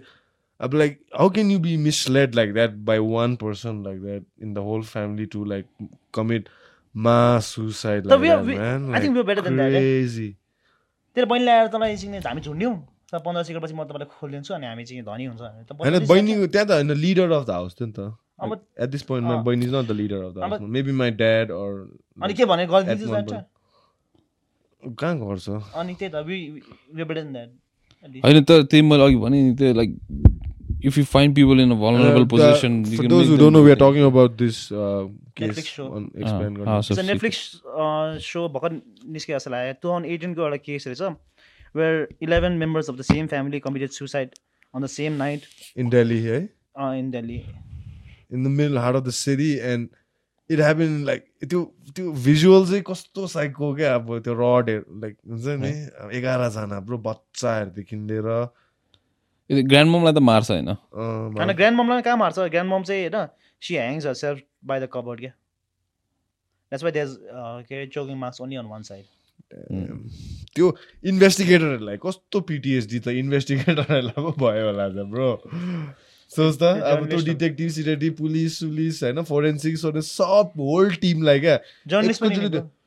अब like how can you be misled like that by one person like that in the whole family to like commit suicide तर we are- we- I think we are better than that, eh? Crazy तेरो बहिनीलाई आएर तँलाई एकछिन हामी झुन्ड्यौँ पन्ध्र सिकेपछि म तपाईँलाई खोलिदिन्छु अनि हामी चाहिँ धनी हुन्छ भने त होइन बहिनी त्यहाँ त होइन लिडर अफ द हाउस थियो नि त। अब एट दिस पोइन्ट माई। बहिनी is not the leader of the house maybe my dad or अनि के भने गरिदिन्छु. कहाँ गर्छ? अनि त्यही त होइन तर त्यही मैले अघि भने त्यो like if you find people in a vulnerable Uh, position the- you for can those who don't know, we are talking about this uh, case. Netflix show. On, of it's Secrets. Netflix show भर्खर निस्के जस्तो लाग्यो टु थाउजन्ड एटिनको एउटा केस रहेछ where eleven members of the same family committed suicide on the same night In Delhi, है in Delhi in the middle heart of the city and it happened like त्यो त्यो भिजुअल चाहिँ कस्तो साइको क्या अब त्यो रडहरू लाइक हुन्छ नि अब एघारजना ब्रो बच्चाहरूदेखि लिएर ग्रान्ड ममलाई त मार्छ होइन। होइन ग्रान्ड ममलाई कहाँ मार्छ? ग्रान्ड मम चाहिँ होइन she hangs herself by the cupboard क्या द्याट्स वाइ देज के अरे choking marks only on one side त्यो इन्भेस्टिगेटरहरूलाई कस्तो पिटिएसडी त इन्भेस्टिगेटरहरूलाई पो भयो होला त ब्रो सोच त अब त्यो। डिटेक्टिभ सिटेक्टिभ पुलिस सुलिस होइन फोरेन्सिक्स सब होल टिमलाई क्या।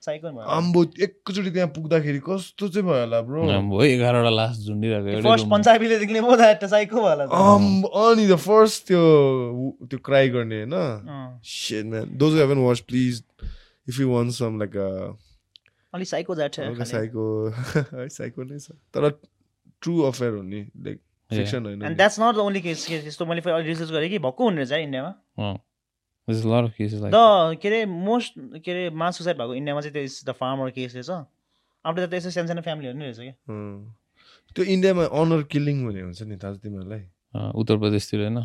नि आम्बो एकैचोटि त्यहाँ पुग्दाखेरि कस्तो चाहिँ भयो होला ब्रो आम्बो, एघारवटा लास्ट झुन्डिरहेको फर्स्ट room मा। पन्चाबीले देख्ने पो त साइको भयो होला। आम्बो अनि द फर्स्ट त्यो त्यो क्राई गर्ने होइन. Those who haven't watched, please, if you want some like a अलिक साइको जाट साइको साइको नै छ तर ट्रु अफेयर हो नि लाइक फिक्सन होइन that's not the only case त्यस्तो मैले फेरि रिसर्च गरेँ कि भक्कु हुने रहेछ इन्डियामा द के अरे मोस्ट के अरे मास सुसाइड भएको इन्डियामा चाहिँ त्यो इज द फार्मर केस रहेछ। अब त त्यस्तो सानो सानो फ्यामिलीहरू नै रहेछ कि अँ। त्यो इन्डियामा अनर किलिङ भन्ने हुन्छ नि थाहा छ तिमीहरूलाई उत्तर प्रदेशतिर होइन।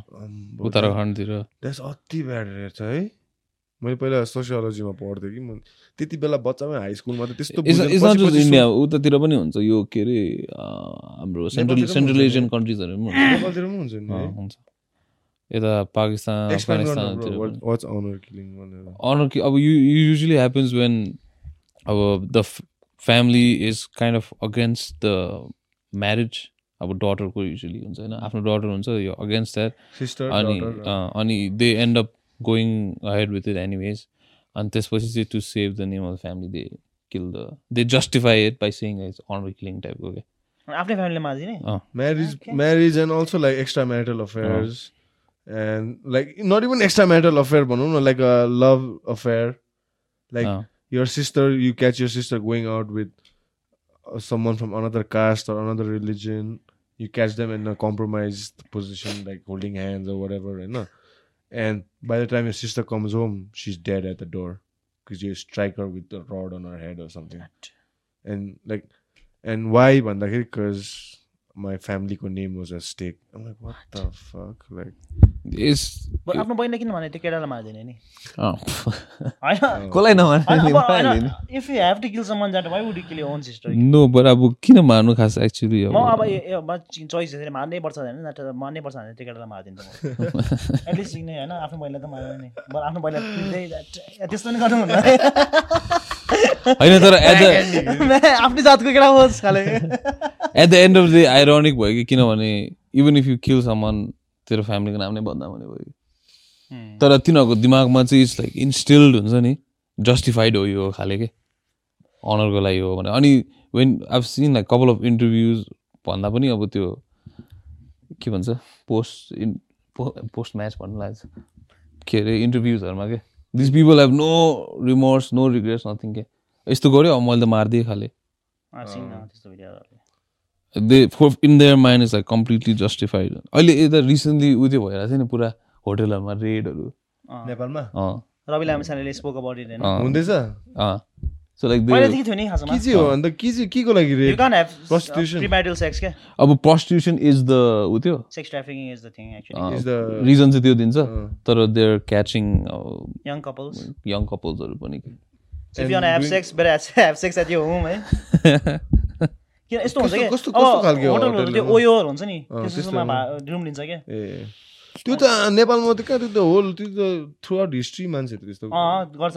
उत्तराखण्डतिर। That's अति ब्याड रहेछ है। मैले पहिला सोसियोलोजीमा पढ्थेँ कि म त्यति बेला बच्चामै हाई स्कुलमा त त्यस्तो इन्डिया उतातिर पनि हुन्छ यो के अरे हाम्रो सेन्ट्रल सेन्ट्रल एसियन। कन्ट्रिजहरू पनि हुन्छ। नेपालतिर पनि हुन्छ नि? हुन्छ। यता पाकिस्तान honor ki- अब यु युजली ह्यापन्स वेन अब the family is kind of against the marriage अब डटरको युजली हुन्छ होइन? आफ्नो डटर हुन्छ यो अगेन्स्ट द्याट सिस्टर अनि अनि they end up going ahead with it anyways अनि त्यसपछि चाहिँ to save the name of the family they kill the they justify it by saying is honour killing टाइपको क्या आफ्नै मारिदिने marriage Okay. marriage and also like extramarital affairs. and like not even extramarital affair भनौँ न like a love affair like अँ, your sister you catch your sister going out with uh, someone from another caste or another religion you catch them in a compromised position like holding hands or whatever right? and by the time your sister comes home she's dead at the door because you strike her with a rod on her head or something and like and why भन्दाखेरि because my family को name was at stake I'm like what the fuck? Like is But आफ्नो बहिनीले किन भने त्यो केटालाई मारिदिने नि होइन कसलाई अब नमाने if you have to kill someone that why would you kill your own sister? No but अब किन मार्नु खास एक्चुली म अब चोइस हेरेर मार्नै पर्छ होइन नत्र मार्नै पर्छ भने त्यो केटालाई मारिदिन्छु म एटलिस्ट सिक्ने होइन आफ्नो बहिनीलाई त मार्दैन नि बरु आफ्नो बहिनीलाई त्यस्तो पनि गर्नु हुन्न होइन तर एट द आफ्नै जातको केटा होस् खाले at the end of the ironic भयो कि किनभने इभन इफ यु किल सामान तेरो फ्यामिलीको नाम नै बदनाम हुने भयो कि। तर तिनीहरूको दिमागमा चाहिँ इट्स लाइक इन्स्टिल्ड हुन्छ नि जस्टिफाइड हो यो खाले के? अनरको लागि हो भने अनि when I've seen like couple of interviews भन्दा पनि अब त्यो के भन्छ पोस्ट इन पोस्ट म्याच भन्नु लाग्छ के अरे इन्टरभ्युजहरूमा के? This people have no remorse no regrets nothing के यस्तो गऱ्यो अब मैले त मारिदिएँ खाले they for in their mind is like completely justified अहिले यता रिसेन्टली उ त्यो भइरहेको थियो नि पुरा होटेलहरूमा रेडहरू नेपालमा रवि लामिछानेले स्पोक अबाउट इट हुँदैछ अँ सो लाइक दे पहिलादेखि थियो नि खासमा के चाहिँ हो अन्त के चाहिँ के को लागि अब प्रस्टिट्युसन इज द उ त्यो sex trafficking is the thing actually is the reason चाहिँ त्यो दिन्छ। तर there catching young couples young कपल्सहरू पनि कि if you have doing- sex better have sex at यो होम है किन यस्तो हुन्छ कि कस्तो- कस्तो खालके हो होटलहरू त्यो होटलहरू? ओयोहरू हुन्छ नि रुम लिन्छ क्या ए त्यो त नेपालमा त कहाँ त्यो त होल त्यो त थ्रु आउट हिस्ट्री मान्छेहरू त्यस्तो गर्छ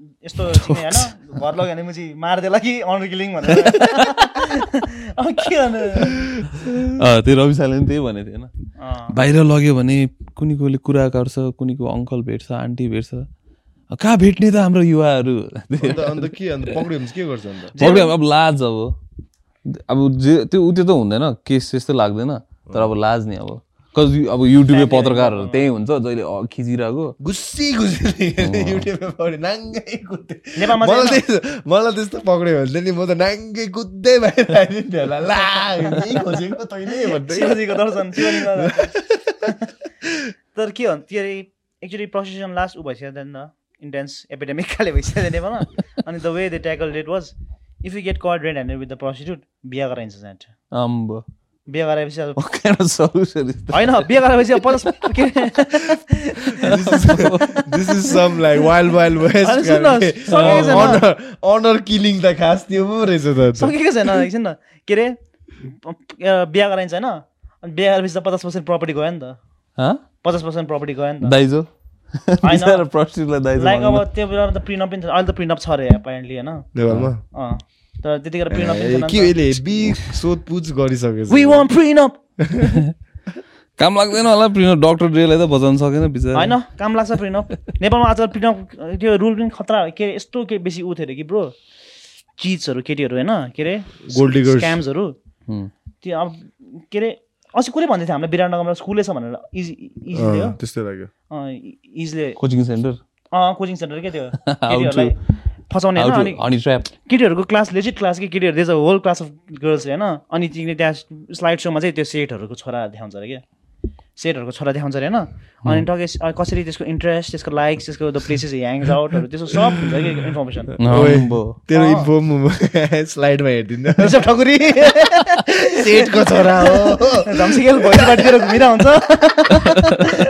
को यस्तो होइन? घर लग्यो भने पछि मारिदेला कि अनर किलिङ भनेर। अब के गर्नु? अँ, त्यो रवि साले पनि त्यही भनेको थियो होइन। बाहिर लग्यो भने कुनी कोले कुरा गर्छ कुनीको अङ्कल भेट्छ आन्टी भेट्छ। अँ, कहाँ भेट्ने त हाम्रो युवाहरू? अन्त अन्त के अन्त पक्रियो भने चाहिँ के गर्छ अन्त? पक्रियो भने अब लाज अब। अब जे त्यो उ त्यो त हुँदैन केस त्यस्तो लाग्दैन तर अब लाज नि अब। कज अब युट्युबे पत्रकारहरू त्यही हुन्छ जहिले खिचिरहेको। गुस्सी गुस्सी नाङ्गै कुद्दै। मलाई त्यस्तो पक्रियो भने चाहिँ नि म त नाङ्गै कुद्दै बाहिर तर के भन्छ के अरे एक्चुली प्रसिसन लास्ट ऊ भइसक्यो नि त इन्टेन्स एपिडेमिक खाले भइसक्यो नेपालमा। अनि the way they tackle that was if you get caught red handed with the prostitute बिहा गराइन्छ जान्छ अम्ब। बिहा गराएपछि अब? होइन बिहा गराएपछि अब पचास सकेको छैन। रहेछ त सकेको छैन एकछिन न के अरे बिहा गराइन्छ होइन अनि बिहा गरेपछि त पचास पर्सेन्ट प्रपर्टी गयो नि त? पचास पर्सेन्ट प्रपर्टी गयो नि त दाइजो होइन। लाइक अब। त्यो बेलामा त प्रिनअप पनि अहिले त प्रिनअप छ अरे एपारेन्टली होइन तर त्यतिखेर प्रिनअप ए, के अहिले हेभी सोधपुछ गरिसकेछ वी काम लाग्दैन होला प्रिनप डक्टर ड्रेलाई त बचाउन सकेन बिचरा। होइन काम लाग्छ प्रिनप नेपालमा आजकल प्रिनप त्यो रुल पनि खतरा के अरे यस्तो के बेसी उ थियो अरे कि ब्रो चिजहरू केटीहरू होइन? के अरे diggers. स्क्याम्सहरू हुँ। त्यो अब के अरे अस्ति कसले भन्दै थियो हामीलाई विराटनगरमा स्कुलै छ भनेर। इजी इजीले हो अँ, त्यस्तै लाग्यो। इजीले कोचिङ सेन्टर? अँ कोचिङ सेन्टर के त्यो? केटीहरूलाई फसाउने होइन अनि केटीहरूको क्लास लेजिट क्लास कि केटीहरू a whole class of girls होइन? अनि तिमीले त्यहाँ स्लाइड सोमा चाहिँ त्यो सेटहरूको छोरा देखाउँछ अरे क्या? सेटहरूको छोरा देखाउँछ अरे होइन? अनि टके अ, कसरी त्यसको इन्ट्रेस्ट त्यसको लाइक्स त्यसको द प्लेसेस ह्याङ्स आउटहरू त्यसको सब हुन्छ कि इन्फर्मेसन तेरो। इन्फो स्लाइडमा हेरिदिन्छ रिसभ ठकुरी। सेटको छोरा हो। झम्सिकेल घुमिरहेको हुन्छ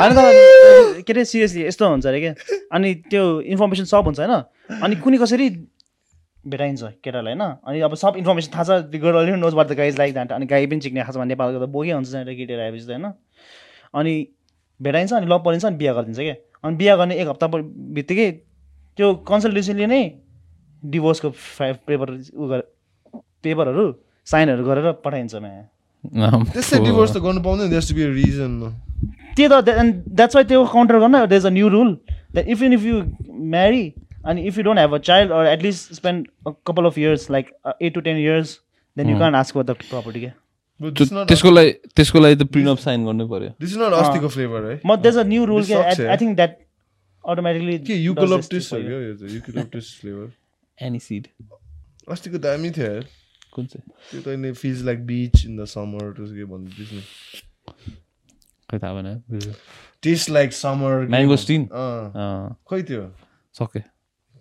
होइन तर के अरे सिरियसली यस्तो हुन्छ अरे क्या? अनि त्यो इन्फर्मेसन सब हुन्छ होइन? अनि कुनै कसरी भेटाइन्छ केटालाई होइन? अनि अब सब इन्फर्मेसन थाहा छ girl knows but the guys like that अनि गाई पनि चिक्ने खास भने नेपालको त बोकै हुन्छ त्यहाँनिर केटीहरू आएपछि त होइन? अनि भेटाइन्छ अनि लभ परिन्छ अनि बिहा गरिदिन्छ क्या? अनि बिहा गर्ने एक हप्ता बित्तिकै त्यो कन्सल्टेसनले नै डिभोर्सको पेपर उ गरे पेपरहरू साइनहरू गरेर पठाइन्छ म्या। त्यस्तै डिभोर्स त गर्नु पाउँदैन देयर टु बी रिजन त्यही त एन्ड द्याट्स वाइ त्यो काउन्टर गर्न there is a new rule that if in if you marry अनि if you don't have a child or at least spend a couple of years like at two ten years then you can ask for the property क्या त्यसको लागि त्यसको लागि त प्रिनअप साइन गर्नै पर्यो। दिस इज नट अस्तिको फ्लेभर है म देयर अ न्यू रुल के आई? थिङ्क द्याट अटोमेटिकली के युकोलप्टिस हो यो युकोलप्टिस फ्लेभर एनी सिड अस्तिको दामी थियो यार। कुन चाहिँ? त्यो त feels like beach in the summer त्यसो के भन्दैथिस् नि। खै थाहा भएन। टेस्ट लाइक समर अँ, खै त्यो? सके।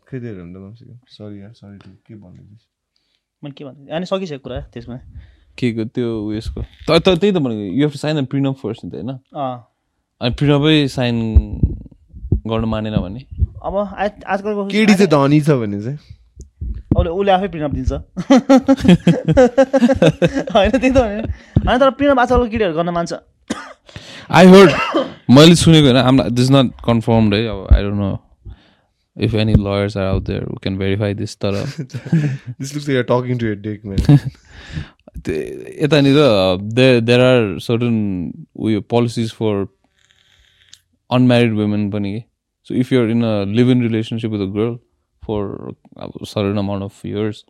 खै त्यो हेर्नु त सरी यार सरी टु के भन्दैथिस् मैले के भन्छु अनि सकिसक्यो कुरा त्यसमा? के को त्यो उयसको। त त- त्यही त भनेको you have to sign a prenup first नि त होइन? अँ। अनि प्रिनअपै साइन गर्नु मानेन भने? अब आज आजकलको केडी चाहिँ धनी छ भने चाहिँ। उसले उसले आफै प्रिनअप दिन्छ। होइन त्यही त भने। होइन तर प्रिनअप आजकलको केटीहरू गर्न मान्छ। आई हर्ड मैले सुनेको होइन आम दिस नट कन्फर्मड है अब I don't know if any lawyers are out there can verify this तर टकिङ टु डेक यतानिर देयर देयर आर सर्टन उयो पोलिसिज फर अनम्यारिड वुमेन पनि। कि so if you're in a live in relationship with a girl for अब certain amount of years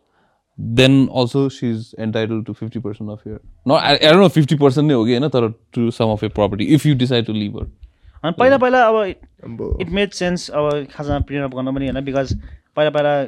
then also she is entitled to fifty percent of your not I know fifty percent नै हो कि होइन तर to some of your property if you decide to live अनि पहिला पहिला अब इट मेड सेन्स अब खासमा प्रिनअप गर्न पनि होइन बिकज पहिला पहिला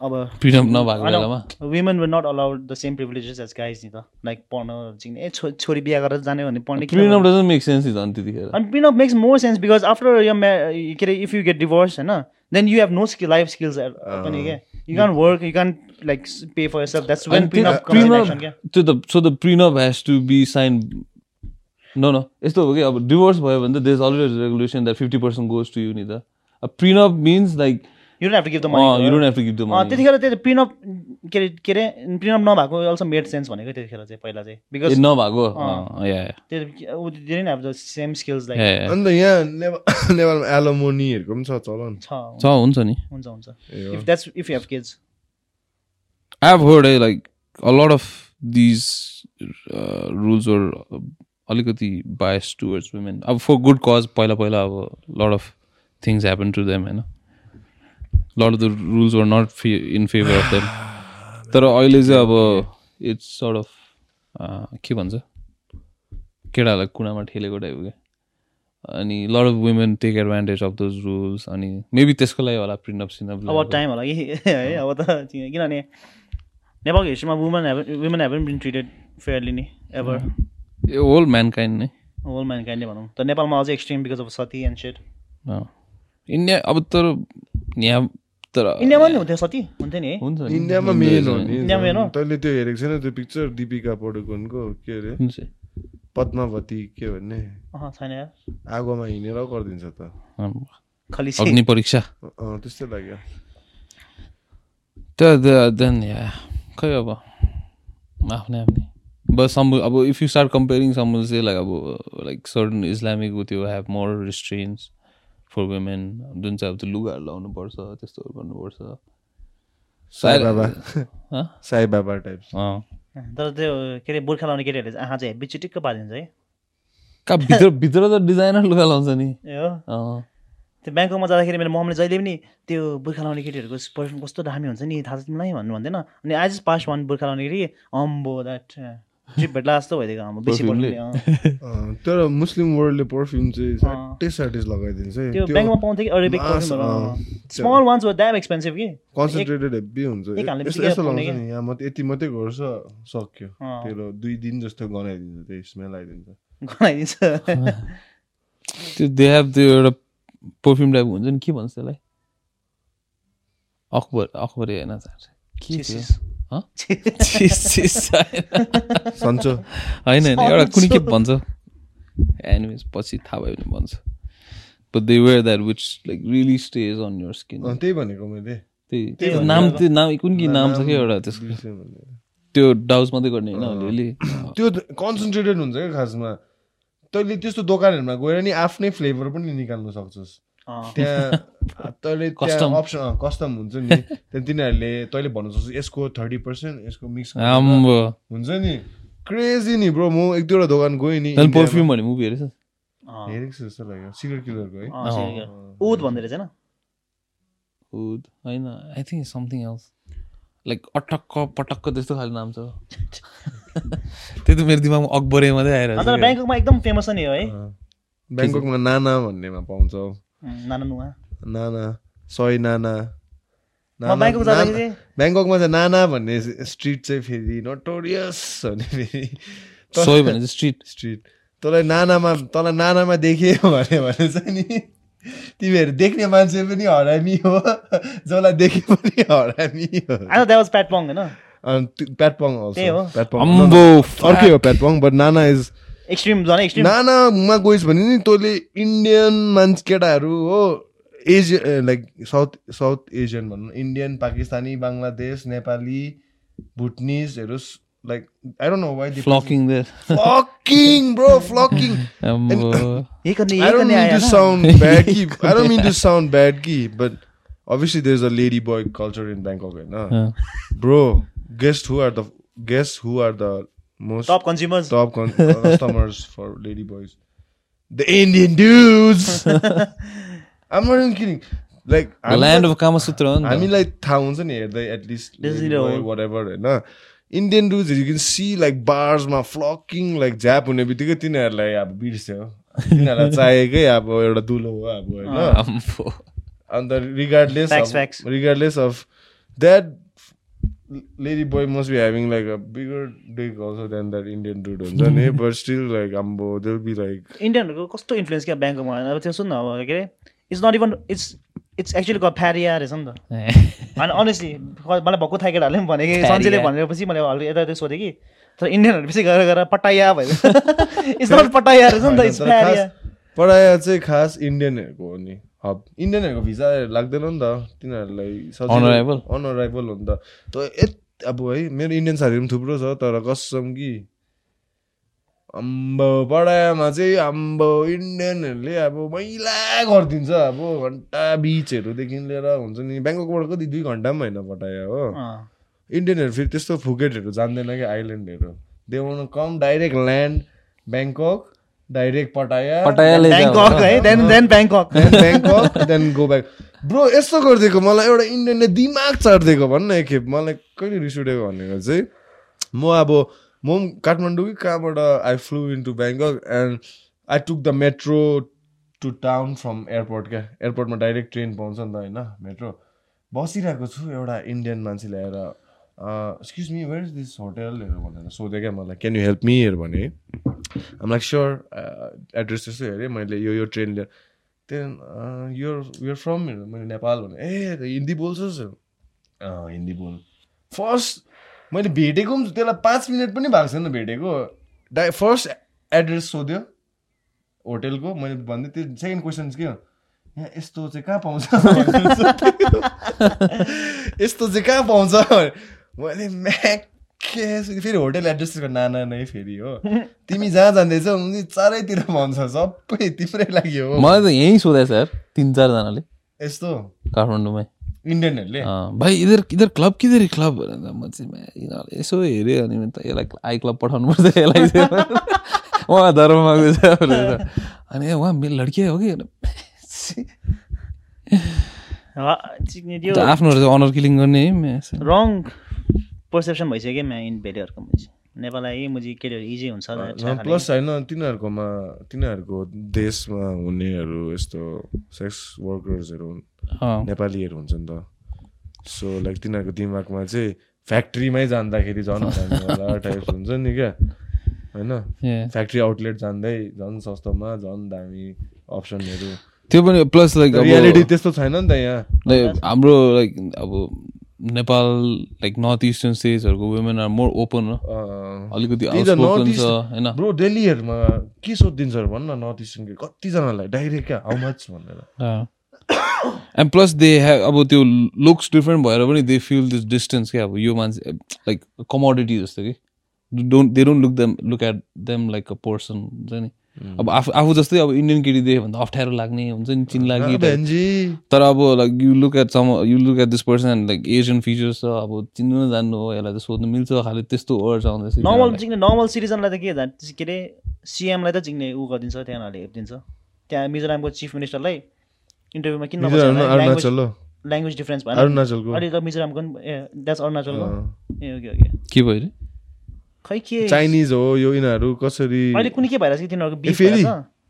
अब प्रिनअप नभएको बेलामा। Women were not allowed the same privileges as guys नि त लाइक पढ्न चिन्ने ए छो छोरी बिहा गरेर जाने भने पढ्ने प्रिनअप डजन्ट मेक सेन्स झन् त्यतिखेर अनि prenup makes more sense because after यो के अरे इफ यु गेट डिभोर्स होइन then you have no skill life skills पनि क्या you can work you can like pay for self that's when अनि त्यो- प्रिनअप कम्स इन एक्सन क्या त्यो त so the prenup has to be sign no न यस्तो हो कि अब डिभोर्स भयो भने त there's already regulation that fifty percent goes to you नि त prenup means like you don't have to give the you money don't have to give the अँ, मनी त्यतिखेर त्यो प्रिनअप के अरे के अरे प्रिनअप नभएको अल्सो मेड सेन्स भनेको त्यतिखेर चाहिँ पहिला चाहिँ। बिकज नभएको? अँ। You have the same skills like या अन्त यहाँ नेपाल नेपालमा एलोमोनीहरूको पनि छ चलन। छ। छ हुन्छ नि। हुन्छ हुन्छ। ए if that's if you have kids I have heard eh, like a lot of these uh, rules were uh, अलिकति biased towards women. अब for good cause पहिला पहिला अब lot of things happened to them होइन lot of the rules were not fa- in favor of them. तर अहिले चाहिँ अब it's sort of uh, के भन्छ? केटाहरूलाई कुनामा ठेलेको टाइपको क्या अनि lot of women take advantage of those rules अनि मेबी त्यसको लागि होला प्रिन्टअप सिनअप अब टाइम होला कि? है अब त किनभने नेपालको हिस्ट्रीमा women have women haven't been treated fairly नि एभर होल म्यानकाइन्ड नै। होल म्यान काइन्डले भनौँ। तर नेपालमा अझै extreme because of sati and set. India अब तर यहाँ तर इन्डियामा नि हुन्थ्यो सती हुन्थ्यो नि है हुन्छ। इन्डियामा मेन हो नि इन्डियामा हो? तैँले त्यो हेरेको छैन त्यो पिक्चर दिपिका पडुकोनको के अरे? पद्मावती के भन्ने अँ छैन यार आगोमा हिँडेर गरिदिन्छ त अँ, खलिसी अग्नि परीक्षा अँ त्यस्तै लाग्यो त्यो देन या खै अब आफ्नै आफ्नै बस सम अब if you start comparing some चाहिँ लाइक अब लाइक सर्टन इस्लामिक त्यो have more restraints for women जुन चाहिँ अब त्यो लुगाहरू लाउनु पर्छ त्यस्तोहरू गर्नुपर्छ। साई बाबा। हँ? साई बाबा टाइप अँ। तर त्यो के अरे बुर्खा लाउने केटीहरूले चाहिँ आँखा चाहिँ हेब्बी चिटिक्क पारिदिन्छ है। कहाँ भित्र भित्र त डिजाइनर लुगा लाउँछ नि। ए हो। अँ। त्यो ब्याङ्ककमा जाँदाखेरि मेरो ममले जहिले पनि त्यो बुर्खा लाउने केटीहरूको पर्फिउम कस्तो दामी हुन्छ नि थाहा छ तिमीलाई भन्नु भन्दैन। अनि आई जस्ट पास वान बुर्खा लाउने केटी अम्बो द्याट तर मुस्लिम वर्ल्डले पर्फ्युम चाहिँ। साट्टै साट्टै लगाइदिन्छ है। त्यो ब्याङ्कमा पाउँथ्यो कि Arabic small ones were damn expensive कि? कन्सन्ट्रेटेड हेभी हुन्छ। यस्तो क्या? नि। यहाँ मात्रै यति मात्रै गर्छ सक्यो। तेरो दुई दिन जस्तो गनाइदिन्छ त्यही स्मेल आइदिन्छ। गनाइदिन्छ। त्यो दे हेभ त्यो एउटा पर्फ्युम टाइप हुन्छ नि के भन्छ त्यसलाई? अकबर अकबरी होइन के सन्चो होइन होइन एउटा कुनै के भन्छ एनिमेस पछि थाहा भयो भने भन्छ but they wear that which like really stage on your skin त्यही भनेको मैले त्यही नाम त। त्यो नाम कुन के नाम छ क्या एउटा त्यसको। त्यो डाउज मात्रै गर्ने होइन अलिअलि त्यो कन्सन्ट्रेटेड हुन्छ क्या खासमा तैँले त्यस्तो दोकानहरूमा गएर नि आफ्नै फ्लेभर पनि निकाल्नु सक्छस्। त्यहाँ तैँले. त्यहाँ अप्सन कस्टम हुन्छ नि। त्यहाँ तिनीहरूले तैँले भन्नु सक्छ। यसको थर्टी पर्सेन्ट यसको मिक्स हुन्छ नि। क्रेजी नि ब्रो म एक दुईवटा दोकान गएँ नि। पर्फ्युम भन्ने मुभी हेरेछ। हेरेको छु जस्तो लाग्यो। सिगरेट किलरको है। उद भन्दै रहेछ उद? होइन I think something else like अटक्क पटक्क त्यस्तो खाले नाम छ। त्यही त मेरो दिमागमा अकबरे मात्रै छ ब्याङ्ककमा एकदम फेमस छ नि हो। ब्याङ्ककमा नाना भन्नेमा पाउँछ। नाना नाना सय ब्याङ्ककमा चाहिँ नाना भन्ने स्ट्रिट चाहिँ फेरि नोटोरियस भन्ने फेरि। सोय भने चाहिँ स्ट्रिट। स्ट्रिट। तँलाई नानामा तँलाई नानामा देख्यो भने भने चाहिँ नि तिमीहरू देख्ने मान्छे पनि हरामी हो। जसलाई देखे पनि हरामी हो। प्याटपङ होइन? प्याटपङ अर्कै हो Patpong but Nana is extreme झन् एक्सट्रिम नानामा गइस् भने नि तैँले इन्डियन मान्छे केटाहरू हो Asian like south south Asian भनौँ Indian Pakistani Bangladesh Nepali भुटनिजहरू like I don't know why flocking there flocking bro flocking I don't गर्ने mean आयो to होइन? sound bad, ki. I don't mean to sound bad, ki. But obviously, there's a lady boy culture in Bangkok, right? Uh. Bro, guess who are the guess who are the most top consumers top con- customers for lady boys? The Indian dudes. I'm not even kidding. Like, the land of Kamasutra हो नि त हामीलाई थाहा हुन्छ नि हेर्दै at least This is the- whatever होइन इन्डियन रुज यु क्यान सी लाइक बार्समा फ्लकिङ लाइक झ्याप हुने बित्तिकै तिनीहरूलाई अब बिर्स्यो तिनीहरूलाई चाहिएकै अब एउटा दुलो हो अब होइन अन्त regardless. Regardless of that lady boy must be having like a bigger dick also then that Indian dude हुन्छ नि बट स्टिल लाइक अम्बो दे बी लाइक इन्डियनहरूको कस्तो इन्फ्लुएन्स क्या ब्याङ्कमा अब त्यो सुन न अब के अरे? It's not even it's it's actually क फ्यारिया रहेछ नि त अनि अनेस्टली मलाई भक्कु थाहा केटाहरूले पनि भने कि भनेपछि मैले हल्का यता यता सोधेँ कि तर इन्डियनहरू पछि गएर गएर पटाया भयो। इट्स नट पटाया रहेछ नि त पढाइ चाहिँ खास इन्डियनहरूको हो नि। हब इन्डियनहरूको भिजा लाग्दैन नि त तिनीहरूलाई arrival? अनराइभल हो नि त। त यत अब है मेरो इन्डियन साथीहरू पनि थुप्रो छ तर कसम कि अम्बो पढाइमा चाहिँ अम्बो इन्डियनहरूले अब मैला गरिदिन्छ अब घन्टा बिचहरूदेखि लिएर हुन्छ नि ब्याङ्ककबाट कति दुई घन्टा पनि होइन पठायो हो। इन्डियनहरू फेरि त्यस्तो फुकेटहरू जान्दैन कि आइल्यान्डहरू। They want come direct land Bangkok direct Pattaya पटायाले Bangkok है? Then then Bangkok Bangkok then go back bro यस्तो गरिदिएको मलाई एउटा इन्डियनले दिमाग चाटिदिएको भन्न एकखेप। मलाई कहिले रिस उठेको भनेको चाहिँ म अब म पनि काठमाडौँ कि कहाँबाट I flew into Bangkok and I took the metro to town from airport क्या एयरपोर्टमा डाइरेक्ट ट्रेन पाउँछ नि त होइन? मेट्रो बसिरहेको छु एउटा इन्डियन मान्छे ल्याएर excuse me where is this होटेलहरू भनेर सोधेँ क्या मलाई क्यान यु हेल्प मीहरू भने आम लाइक स्योर एड्रेस त्यस्तो हेरेँ मैले यो यो ट्रेन लिएर त्यहाँदेखि यो युर फ्रम मैले नेपाल भने। ए हिन्दी बोल्छस् हिन्दी बोल। फर्स्ट मैले भेटेको पनि त्यसलाई पाँच मिनट पनि भएको छैन भेटेको। डाइ फर्स्ट एड्रेस सोध्यो होटेलको मैले भन्दै त्यो सेकेन्ड क्वेसन के हो? यहाँ यस्तो चाहिँ कहाँ पाउँछ? यस्तो चाहिँ कहाँ पाउँछ? मैले म्याके फेरि होटेल एड्रेसको नाना नै फेरि हो। तिमी जहाँ जाँदैछौ उनी चारैतिर भन्छ सबै तिम्रै लागि हो। मलाई त यहीँ सोधेछ यार तिन चारजनाले। यस्तो? काठमाडौँमै। इन्डियनहरूले? अँ, भाइ इधर इधर क्लब किधर क्लब भनेर म चाहिँ यिनीहरूले यसो हेऱ्यो अनि त यसलाई आई क्लब पठाउनु पर्छ यसलाई उहाँ धर्म माग्दैछ भनेर। अनि उहाँ मेरो लड्की हो कि? आफ्नो अनर किलिङ गर्ने है। रङ पर्सेप्सन भइसक्यो क्या म्या इन भेलीहरूको मुझे नेपाल आए मुझे केटीहरू इजी हुन्छ प्लस होइन तिनीहरूकोमा तिनीहरूको देशमा हुनेहरू यस्तो सेक्स वर्कर्सहरू नेपालीहरू हुन्छ नि त। सो लाइक तिनीहरूको दिमागमा चाहिँ फ्याक्ट्रीमै जाँदाखेरि झन् होला टाइप्स हुन्छ नि क्या। होइन. फ्याक्ट्री आउटलेट जाँदै झन् सस्तोमा झन् दामी अप्सनहरू त्यो पनि प्लस लाइक रियालिटी त्यस्तो छैन नि त यहाँ। लाइक हाम्रो लाइक अब नेपाल लाइक नर्थ इस्टर्न स्टेट्सहरूको वुमेन आर मोर ओपन अलिकति होइन? ब्रो दिल्लीहरूमा के सोधिदिन्छ भन् न नर्थ इस्टर्न कतिजनालाई? डाइरेक्ट क्या हाउ मच भनेर। एन्ड प्लस दे हेभ अब त्यो लुक्स डिफ्रेन्ट भएर पनि दे फिल दिस डिस्टेन्स क्या अब यो मान्छे लाइक कमोडिटी जस्तो कि। Don't they don't look them look at them like a person हुन्छ नि? अब आफू आफू जस्तै अब इन्डियन केटी देख्यो भने त अप्ठ्यारो लाग्ने हुन्छ नि चिन लागि भेन्जी तर अब like you look at some you look at this person like Asian features छ अब चिन्नु न जान्नु हो यसलाई त सोध्नु मिल्छ खालि त्यस्तो वर्ड आउँदैछ नर्मल चिक्ने नर्मल सिटिजनलाई त के के अरे सिएमलाई त चिक्ने ऊ गरिदिन्छ त्यहाँबाट हेरिदिन्छ। त्यहाँ मिजोरामको चिफ मिनिस्टरलाई इन्टरभ्यूमा किन ल्याङ्ग्वेज डिफ्रेन्स भएन। अरुणाचलको। मिजोरामको पनि ए द्याट्स अरुणाचलको। ए ओके ओके। के भयो अरे खै के चाइनिज हो यो यिनीहरू कसरी अहिले कुनै के भइरहेको छ कि तिनीहरूको बिफ फेरि?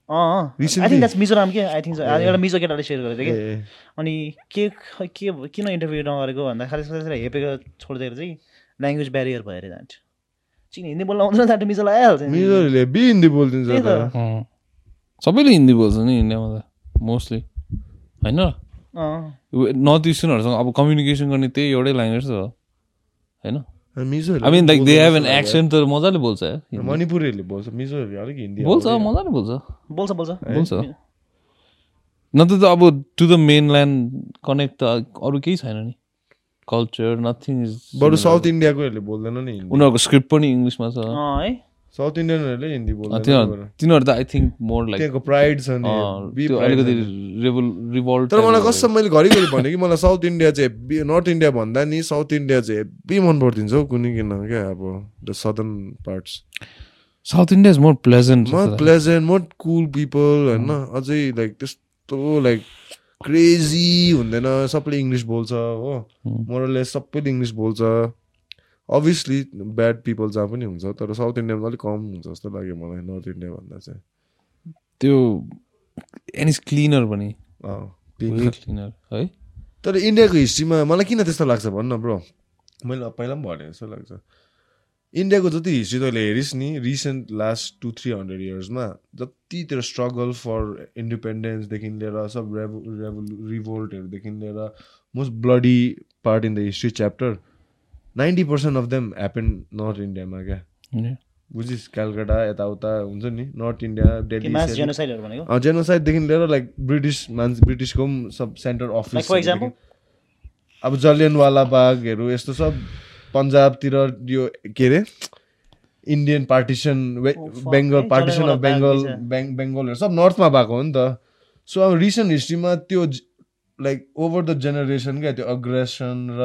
आई? थिङ्क द्याट्स मिजोराम के? आई थिङ्क एउटा मिजो केटाले सेयर गरेको थियो कि? अनि के के किन इन्टरभ्यू नगरेको भन्दा खालि त्यसलाई हेपेको छोडिदिएर चाहिँ ल्याङ्ग्वेज ब्यारियर भएर जान्छ चिन हिन्दी बोल्न आउँदैन जाँट मिजोलाई आइहाल्छ। मिजोहरूले बी हिन्दी बोलिदिन्छ। सबैले हिन्दी बोल्छ नि इन्डियामा त मोस्टली। होइन? अँ। नर्थ इस्टर्नहरूसँग अब कम्युनिकेसन गर्ने त्यही एउटै ल्याङ्ग्वेज त हो। होइन? मिजोहरूले I mean like they have an. Accent तर मजाले बोल्छ। मणिपुरीहरूले बोल्छ मिजोहरूले अलिक हिन्दी बोल्छ। मजाले बोल्छ बोल्छ बोल्छ बोल्छ नत्र त अब to the mainland connect त अरू केही छैन नि कल्चर नथिङ इज बरु साउथ इन्डियाकोहरूले बोल्दैन नि उनीहरूको स्क्रिप्ट पनि इङ्ग्लिसमा छ अँ है साउथ इन्डियनहरूले हिन्दी बोल्दैन तिनीहरू त आई थिङ्क मोर लाइक त्यहाँको प्राइड छ नि। अलिकति। रिभोल रिभोल्ट तर मलाई कस्तो मैले घरिघरि भने कि मलाई साउथ इन्डिया चाहिँ हेब्बी नर्थ इन्डिया भन्दा नि साउथ इन्डिया चाहिँ हेब्बी मन परिदिन्छ हौ कुनै किन क्या अब the southern parts south India is more pleasant more pleasant more cool people होइन? अझै लाइक त्यस्तो लाइक क्रेजी हुँदैन। सबैले इङ्ग्लिस बोल्छ हो। मोरले सबैले इङ्ग्लिस बोल्छ। अभियसली ब्याड पिपल जहाँ पनि हुन्छ तर साउथ इन्डियामा अलिक कम हुन्छ जस्तो लाग्यो मलाई नर्थ इन्डिया भन्दा चाहिँ। त्यो एन्ड इज क्लिनर पनि। क्लिनर है? तर इन्डियाको हिस्ट्रीमा मलाई किन त्यस्तो लाग्छ भन्न ब्रो? मैले पहिला पनि भने जस्तो लाग्छ। इन्डियाको जति हिस्ट्री तैँले हेरिस् नि recent last two three hundred इयर्समा जति त्यो स्ट्रगल फर इन्डिपेन्डेन्सदेखि लिएर सब रेभो रेभो रिभोल्टहरूदेखि लिएर most bloody part in the history chapter ninety percent of them happen north इन्डियामा क्या बुझिस् कलकत्ता यताउता हुन्छ नि? नर्थ इन्डिया भनेको? जेनोसाइडदेखि लिएर लाइक ब्रिटिस मान्छे ब्रिटिसको पनि सब सेन्टर अफिस? अब जलियनवाला बागहरू यस्तो सब पन्जाबतिर यो के अरे? Indian partition Bengal partition of Bengal. बेङ बेङ्गलहरू सब नर्थमा भएको हो नि त। सो अब रिसेन्ट हिस्ट्रीमा त्यो लाइक ओभर द जेनेरेसन क्या त्यो अग्रेसन र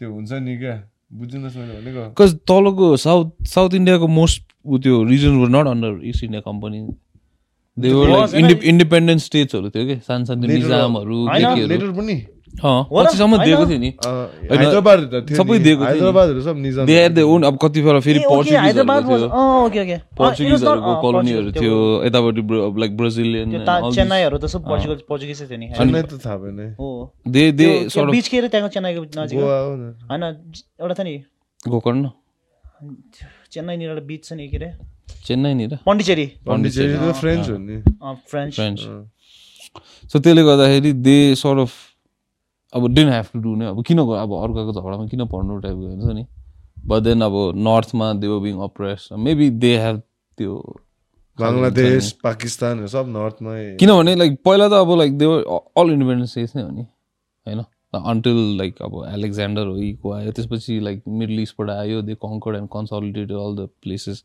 त्यो हुन्छ नि क्या? बुझ्नुहोस् मैले भनेको बिकज तलको साउथ साउथ इन्डियाको मोस्ट ऊ त्यो region were not under East India Company they were Was, like होइन? इन्डिपेन्डेन्ट स्टेट्सहरू थियो कि सानो सानो निजामहरू के होइन, केहरू लेटर पनि अँ, हो र? पछिसम्म दिएको होइन? थियो नि अँ, हैदराबाद त थियो सबै नि। दिएको थियो नि। हैदराबादहरू सब Nizam they had they own अब कति बेला फेरि ए, okay, हैदराबाद पोर्चुगिजहरूको was- थियो अँ, okay, okay. अँ, it was not- पोर्चुगिजहरूको अँ, कोलोनीहरू Portuguese, थियो यतापट्टि लाइक ब्राजिलियन त्यो ता- चेन्नाईहरू त सब पोर्चुगल पोर्चुगिसै थियो नि चेन्नई त थाहा भएन है। हो दे दे त्यो- त्यो सort बिच के अरे त्यहाँको चेन्नाईको नजिक हो? गोवा हो न। होइन एउटा छ नि गोकर्ण चेन्नाईनिर एउटा बिच छ नि के अरे चेन्नाईनिर पन्डिचेरी पन्डिचेरी त फ्रेन्च हो नि अँ, फ्रेन्च फ्रेन्च सो त्यसले गर्दाखेरि दे सort अफ अब डिन ह्याभ टु डु नै अब किन अब अर्काको झगडामा किन पर्नु टाइपको हुन्छ नि? बट देन अब नर्थमा they were being oppress maybe they have त्यो बङ्गलादेश पाकिस्तानहरू सब नर्थमै किनभने लाइक पहिला त अब like they were all independence states नै हो नि होइन? अन्टिल लाइक अब एलेक्जान्डर हो यीको आयो त्यसपछि लाइक मिडल इस्टबाट आयो they conquered and consolidated all the places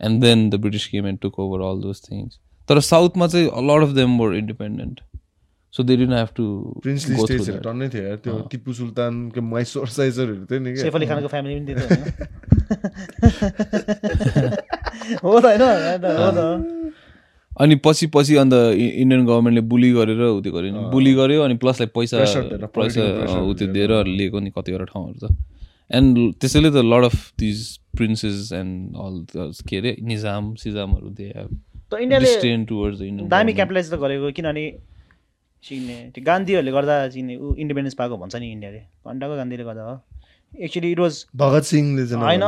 and then the British came and took over all those things तर साउथमा चाहिँ lot of them were independent so they didn't have to princely स्टेट्सहरू टन्नै थियो यार त्यो टिपु सुल्तानको माइसोर साइजरहरू थियो नि सेफ अली खानको फ्यामिली पनि हो त होइन त। अनि पछि पछि अन्त इन्डियन गभर्मेन्टले बुली गरेर उ त्यो गर्यो नि। बुली गर्यो अनि प्लस लाइक पैसा पैसा उ त्यो दिएर। लिएको नि कतिवटा ठाउँहरू त। एन्ड त्यसैले त lord of these princes and all के अरे निजाम सिजामहरू दे इन्डियन दामी क्यापिटलाइज त गरेको किनभने चिन्ने त्यो गान्धीहरूले गर्दा चिन्ने ऊ इन्डिपेन्डेन्स पाएको भन्छ नि इन्डियाले। घन्टाको गान्धीले गर्दा हो। एक्चुली इट वाज भगत सिंहले होइन।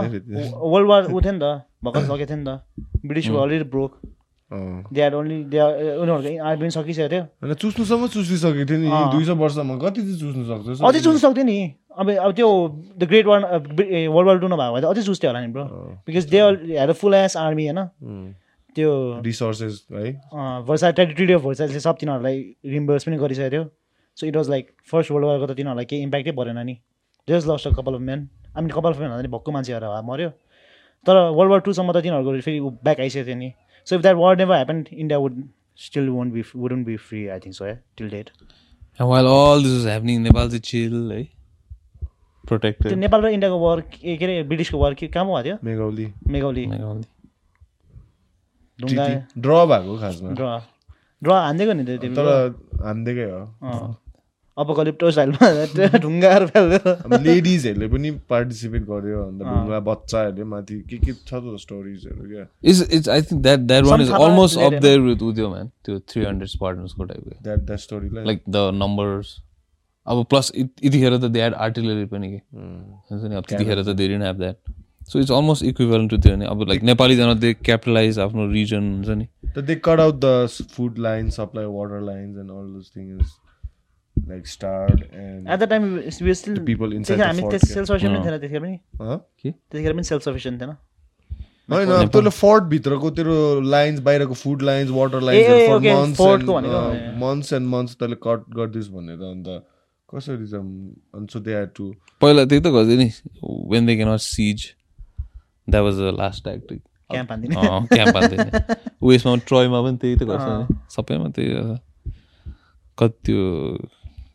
वर्ल्ड वार ऊ थियो नि त भर्खर सकेको थियो नि त। British already broke. They are only they उनीहरूको आर्मी पनि सकिसकेको थियो। होइन चुस्नुसम्म चुसिसकेको थियो नि। दुई सय वर्षमा कति चाहिँ चुस्नु सक्छ अझै चुस्नु सक्थ्यो नि। अब अब त्यो the great war world war two नभएको भए त अझै चुस्थ्यो होला नि ब्रो बिकज दे हेर फुल एस आर्मी होइन। त्यो रिसोर्सेस है? भर्सा टेरिटोरी अफ भर्साले सब तिनीहरूलाई रिम्बर्स पनि गरिसकेको थियो। So it was like first world वारको त तिनीहरूलाई केही इम्प्याक्टै परेन नि। Just lost a couple of man I mean couple of man भन्दा नि भक्कु मान्छेहरू मऱ्यो। तर वर्ल्ड वार टूसम्म त तिनीहरूको फेरि ब्याक आइसकेको थियो नि। So if that war never happen India would still won't be wouldn't be free I think so है till date while all this is happening Nepal चाहिँ चिल है त्यो प्रोटेक्टेड नेपाल र इन्डियाको वार के अरे ब्रिटिसको वार के कहाँ भएको थियो? मेघौली मेघौली ढुङ्गा ड्र भएको खासमा। ड्र। ड्र हानिदिएको नि त्यो तर हानिदिएकै हो। अपकलिप्टो स्टाइलमा ढुङ्गाहरू फाल्दियो अब लेडिजहरूले पनि पार्टिसिपेट गर्यो अन्त ढुङ्गा बच्चाहरूले माथि। के के छ त स्टोरिजहरू क्या? Is it's I think that that one is almost up there with उयो म्यान त्यो थ्री हन्ड्रेड स्पार्टन्सको टाइपको द्याट द्याट स्टोरीलाई लाइक द नम्बर्स अब प्लस यतिखेर त दे ह्याड आर्टिलरी पनि के? हुन्छ नि अब त्यतिखेर त धेरै have that so it's almost equivalent to त्यो नि अब लाइक नेपालीजना दे क्यापिटलाइज आफ्नो रिजन हुन्छ नि That they cut out the s- food lines, supply water lines, and all those things like starved and at the time we still the people inside त्यतिखेर the हामी fort. त्यस। सेल्फ सफिसियन्ट थिएन त्यतिखेर पनि Huh? त्यतिखेर पनि सेल्फ सफिसियन्ट थिएन होइन त्यसले फोर्ट भित्रको तेरो लाइन्स बाहिरको food lines water lines months को। एन्ड मन्थ्स एन्ड मन्थ्स तैँले कट गरिदिस् भनेर अन्त कसरी चाहिँ अन्त सो दे ह्याड टु पहिला त्यही त गर्दै नि when they cannot seize that was the last tactic camp हान्दिने camp हाल्दैन उयसमा ट्रोयमा पनि त्यही त गर्छ नि सबैमा त्यही गर्छ कति त्यो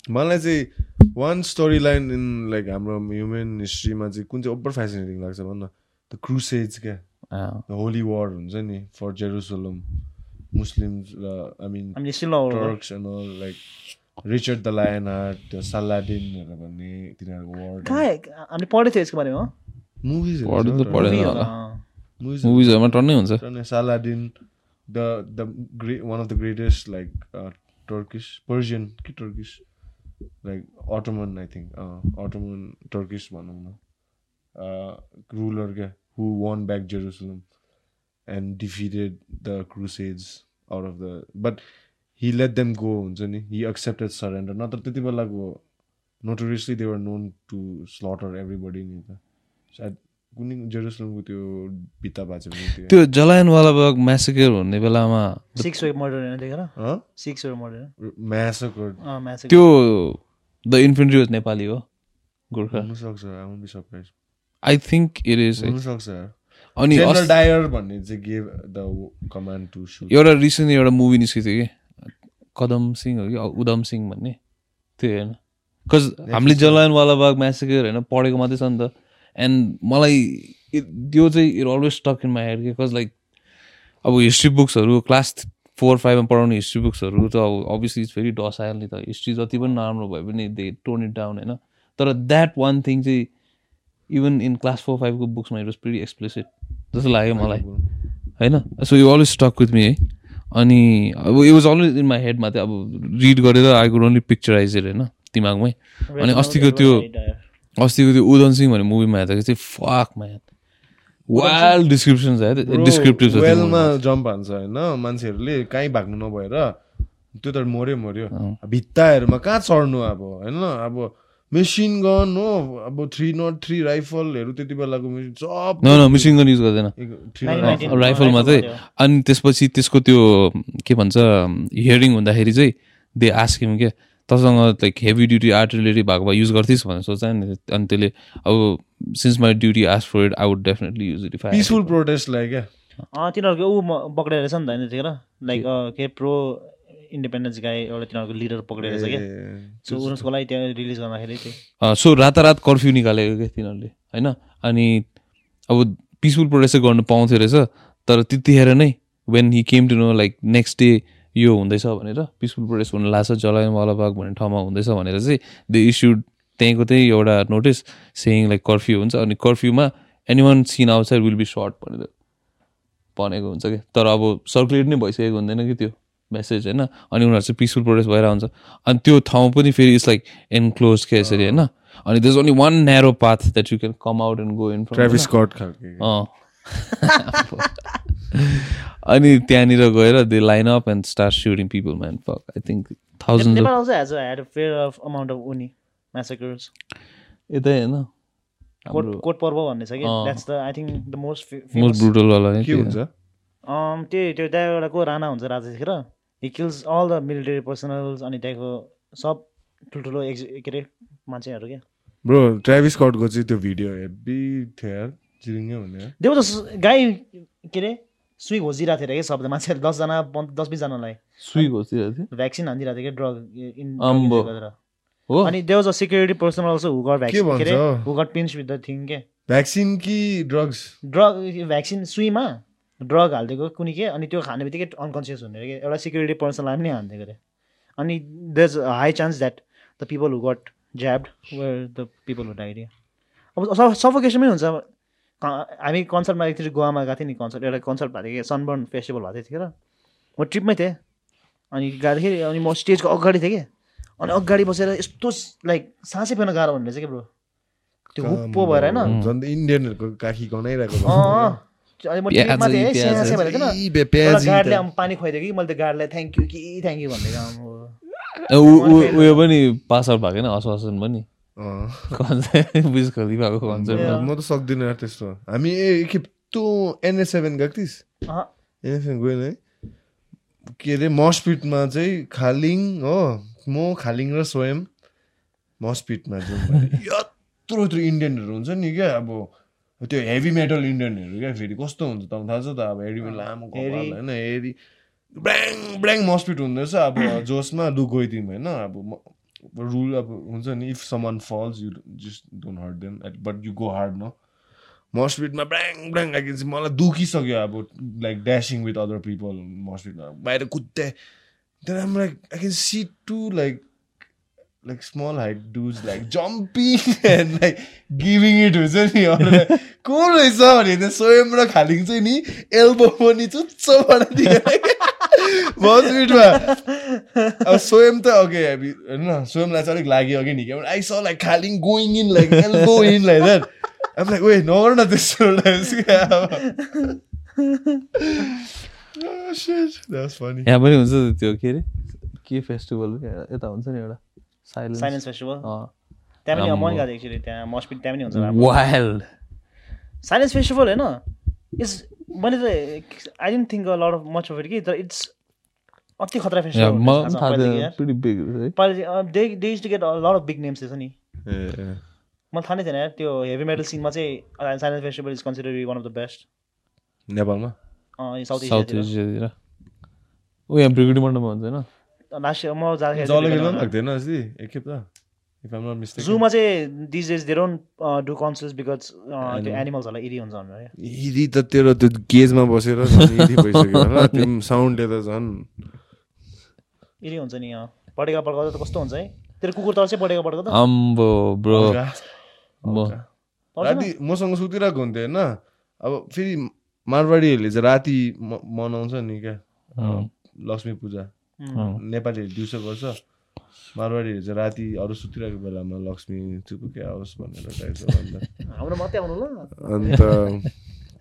मलाई चाहिँ one story line in like हाम्रो ह्युमन हिस्ट्रीमा चाहिँ कुन चाहिँ ओभर फेसिनेटिङ लाग्छ भन्न द क्रुसेज क्या द होली वार हुन्छ नि फर जेरुसलम मुस्लिम्स र आई मिन हामीले still Turks and all like Richard the Lionheart त्यो सलाडिनहरू भन्ने तिनीहरूको वार हामीले पढेको थियो यसको बारेमा पढ्नु त पढेन होला। मुभिजहरूमा टन्नै हुन्छ। Saladin the the gre one of the greatest like Turkish Persian कि Turkish like Ottoman I think Ottoman Turkish भनौँ न। रुलर क्या who won back Jerusalem and defeated the crusades out of the but he let them go हुन्छ नि? हि एक्सेप्टेड सरेन्डर नत्र त्यति बेलाको notoriously they were known to slaughter everybody नि त। सायद कुनै जेरुसलमको त्यो भित्ता भएको छ भने त्यो जलायनवाला बाग म्यासेकर भन्ने बेलामा सिक्स वे मर्डर होइन Huh? Six way murder. Match त्यो द इन्फेन्ट्री वाज नेपाली हो गोर्खा। हुनसक्छ surprised. I think it is हुनसक्छ। अनि डायर भन्ने चाहिँ gave the command to shoot एउटा रिसेन्टली एउटा मुभी निस्केको थियो कि? कदम सिंह हो कि? उदम सिंह भन्ने। त्यो होइन। बिकज हामीले जलायनवाला बाग म्यासेकर होइन पढेको मात्रै छ नि त। एन्ड मलाई त्यो चाहिँ it always stuck in my head के कज लाइक अब हिस्ट्री बुक्सहरू क्लास फोर फाइभमा पढाउने हिस्ट्री बुक्सहरू त अब अभियसली इट्स भेरी डसाइल नि त। हिस्ट्री जति पनि नराम्रो भए पनि दे टोन इट डाउन होइन? तर द्याट वान थिङ चाहिँ इभन इन क्लास फोर फाइभको बुक्समा इट वाज प्रिटी एक्सप्लेसिड जस्तो लाग्यो मलाई। होइन? So you always stuck with me है अनि अब it was always in my हेडमा चाहिँ अब रिड गरेर आई कुड ओन्ली पिक्चराइज होइन? दिमागमै। अनि अस्तिको त्यो अस्तिको त्यो उदन सिंह भन्ने मुभीमा हेर्दाखेरि चाहिँ फक म्यान वाइल्ड डिस्क्रिप्सन है डिस्क्रिप्टिभ वेलमा जम्प हान्छ होइन मान्छेहरूले कहीँ भाग्नु नभएर त्यो त मऱ्यो मऱ्यो। भित्ताहरूमा कहाँ चढ्नु अब होइन? अब मेसिन गन हो अब थ्री नट थ्री राइफलहरू त्यति बेलाको मेसिन गन युज गर्दैन। राइफलमा चाहिँ अनि त्यसपछि त्यसको त्यो के भन्छ हियरिङ हुँदाखेरि चाहिँ दे आस्किम के तसँग लाइक हेभी ड्युटी आर्टिलरी भएको भए युज गर्थ्इस् भनेर सोचायो नि अनि त्यसले अब since my duty ask for it I would definitely use it peaceful प्रोटेस्टलाई क्या अँ तिनीहरूको ऊ म- पक्रेर रहेछ नि त होइन त्यतिखेर। लाइक के प्रो इन्डिपेन्डेन्स गाई एउटा तिनीहरूको लिडर पक्रेर रहेछ क्या। सो उनीहरूको लागि त्यहाँ रिलिज गर्दाखेरि चाहिँ सो रातारात कर्फ्यू निकालेको क्या तिनीहरूले होइन? अनि अब पिसफुल प्रोटेस्ट चाहिँ गर्नु पाउँथ्यो रहेछ तर त्यतिखेर नै when he came to know like next day यो हुँदैछ भनेर पिसफुल प्रोटेस्ट हुन लाग्छ जलायनवाला बाग भन्ने ठाउँमा हुँदैछ भनेर चाहिँ दे इस्युड त्यहीँको त्यही एउटा नोटिस सेङ लाइक कर्फ्यू हुन्छ अनि कर्फ्यूमा any one seen outside will be shot भनेर भनेको हुन्छ कि। तर अब सर्कुलेट नै भइसकेको हुँदैन कि त्यो मेसेज होइन? अनि उनीहरू चाहिँ पिसफुल प्रोटेस्ट भइरहेको हुन्छ। अनि त्यो ठाउँ पनि फेरि इट्स लाइक एनक्लोज के यसरी होइन? अनि there's only one narrow path that you can come out and go in Travis अनि त्यहाँनिर गएर they line up and start shooting people man fuck I think thousand. यतै होइन। कोट पर्व भन्ने छ कि? अँ। That's the I think the most नै के। हुन्छ? त्यही त्यो त्यहाँ एउटा को राणा हुन्छ राजा he kills all the military personnels अनि त्यहाँको सब ठुल्ठुलो एक्ज के अरे मान्छेहरू क्या। ब्रो ट्राभिस स्कटको चाहिँ त्यो भिडियो हेभी थियो यार हुने। गाई के अरे सुई घोजिरहेको थियो अरे कि सबले मान्छेहरू दसजना पन्ध्र दस बिसजनालाई। सुई घोसिरहेको थियो? भ्याक्सिन हानिदिरहेको थियो कि ड्रग। हो। अनि they've a security person also who got vaccine? के अरे who got pinch with the thing के? भ्याक्सिन कि ड्रग्स ड्रग भ्याक्सिन सुईमा ड्रग हालिदिएको कुनै के? अनि त्यो खाने बित्तिकै अनकन्सियस हुने अरे कि? एउटा सिक्युरिटी पर्सनलाई पनि हानिदिएको अरे। अनि there is high chance that the people who got jabbed were the people who died अब सफोकेसन पनि हुन्छ। हामी कन्सर्टमा एकचोटि गोवामा गएको थियौँ नि कन्सर्ट एउटा कन्सर्ट भएको थियो कि सनबर्न फेस्टिभल भएको थियो त्यतिखेर म ट्रिपमै थिएँ। अनि गाउँदाखेरि अनि म स्टेजको अगाडि थिएँ कि। अनि अगाडि बसेर यस्तो लाइक सासै फेर्न गाह्रो भन्ने रहेछ कि ब्रो? त्यो हुप्पो भएर होइन? इन्डियनहरूको काखी गनाइरहेको पानी खुवाइदियो कि मैले त गार्डलाई थ्याङ्क यू कि थ्याङ्क यू उ- उयो पनि पास आउट भएको होइन आश्वासन पनि। म त सक्दिनँ यार त्यस्तो। हामी ए- एकखेप तँ एनएस सेभेन गएको थिइस्? एनएस सेभेन गएन है? के अरे मस्पिटमा चाहिँ खालिङ हो। म खालिङ र स्वयं मस्पिटमा जाउँ यत्रो यत्रो इन्डियनहरू हुन्छ नि क्या अब त्यो हेभी मेटल इन्डियनहरू क्या फेरि। कस्तो हुन्छ तपाईँलाई थाहा छ त अब हेरी लामो कपाल। होइन हेरी। ब्याङ ब्याङ मस्पिट हुँदैछ अब जोसमा लु गइदिउँ होइन अब रुल अब हुन्छ नि if someone falls you just don't hurt them but you go hard न मस्पिटमा ब्याङ आइकन मलाई दुखिसक्यो अब like dashing with other people मस्पिटमा बाहिर कुद्दै। Then I'm like, I can see two like like small height dudes like jumping and like giving it हुन्छ नि को रहेछ भने त स्वयं र खालिङ चाहिँ नि एल्बो पनि चुच्चोबाट बसमिटमा अब स्वयं त ओके होइन स्वयंलाई चाहिँ अलिक लाग्यो अघि नि I saw like Khaling going in like elbow in like that. अब लाइक ओए नगर न त्यस्तो Oh. यहाँ पनि हुन्छ त्यो के अरे? के फेस्टिभल यता हुन्छ नि एउटा। साइलेन्स साइलेन्स फेस्टिभल त्यहाँ पनि। मन गएको एक्चुली त्यहाँ मस्पिट त्यहाँ पनि हुन्छ वाइल्ड साइलेन्स फेस्टिभल होइन? इट्स मैले त I don't think a lot of much of it कि तर इट्स अति खतरा फेस्टिभल मलाई थाहा थिएन pretty big है they they use to get lot of big names थिएछ नि. मलाई थाहा नै थिएन यार त्यो हेभी मेटल सिनमा चाहिँ Silence Festival is consider one of the best नेपालमा? साउथ एसियातिर ऊ यहाँ ब्रिगेडी मण्डपमा हुन्छ होइन? लास्ट म जाँदाखेरि एकखेप त। जूमा चाहिँ these days they don't do concerts because त्यो एनिमल्सहरूलाई इरी हुन्छ भनेर यदि त तेरो त्यो गेजमा बसेर भइसक्यो साउन्डले त झन्। इरी हुन्छ नि पटेका पड्काउँदा त कस्तो हुन्छ है? तेरो कुकुर तर्छ पटेका पड्काउँदा अम्बो ब्रो। राति मसँग सुतिरहेको हुन्थ्यो होइन। अब फेरि मारवाडीहरूले चाहिँ राति मनाउँछ नि क्या। लक्ष्मी पूजा। अँ। नेपालीहरू दिउँसो गर्छ। मारवाडीहरू चाहिँ राति अरू सुतिरहेको बेलामा लक्ष्मी चुपुके आओस् भनेर टाइपको अन्त। अन्त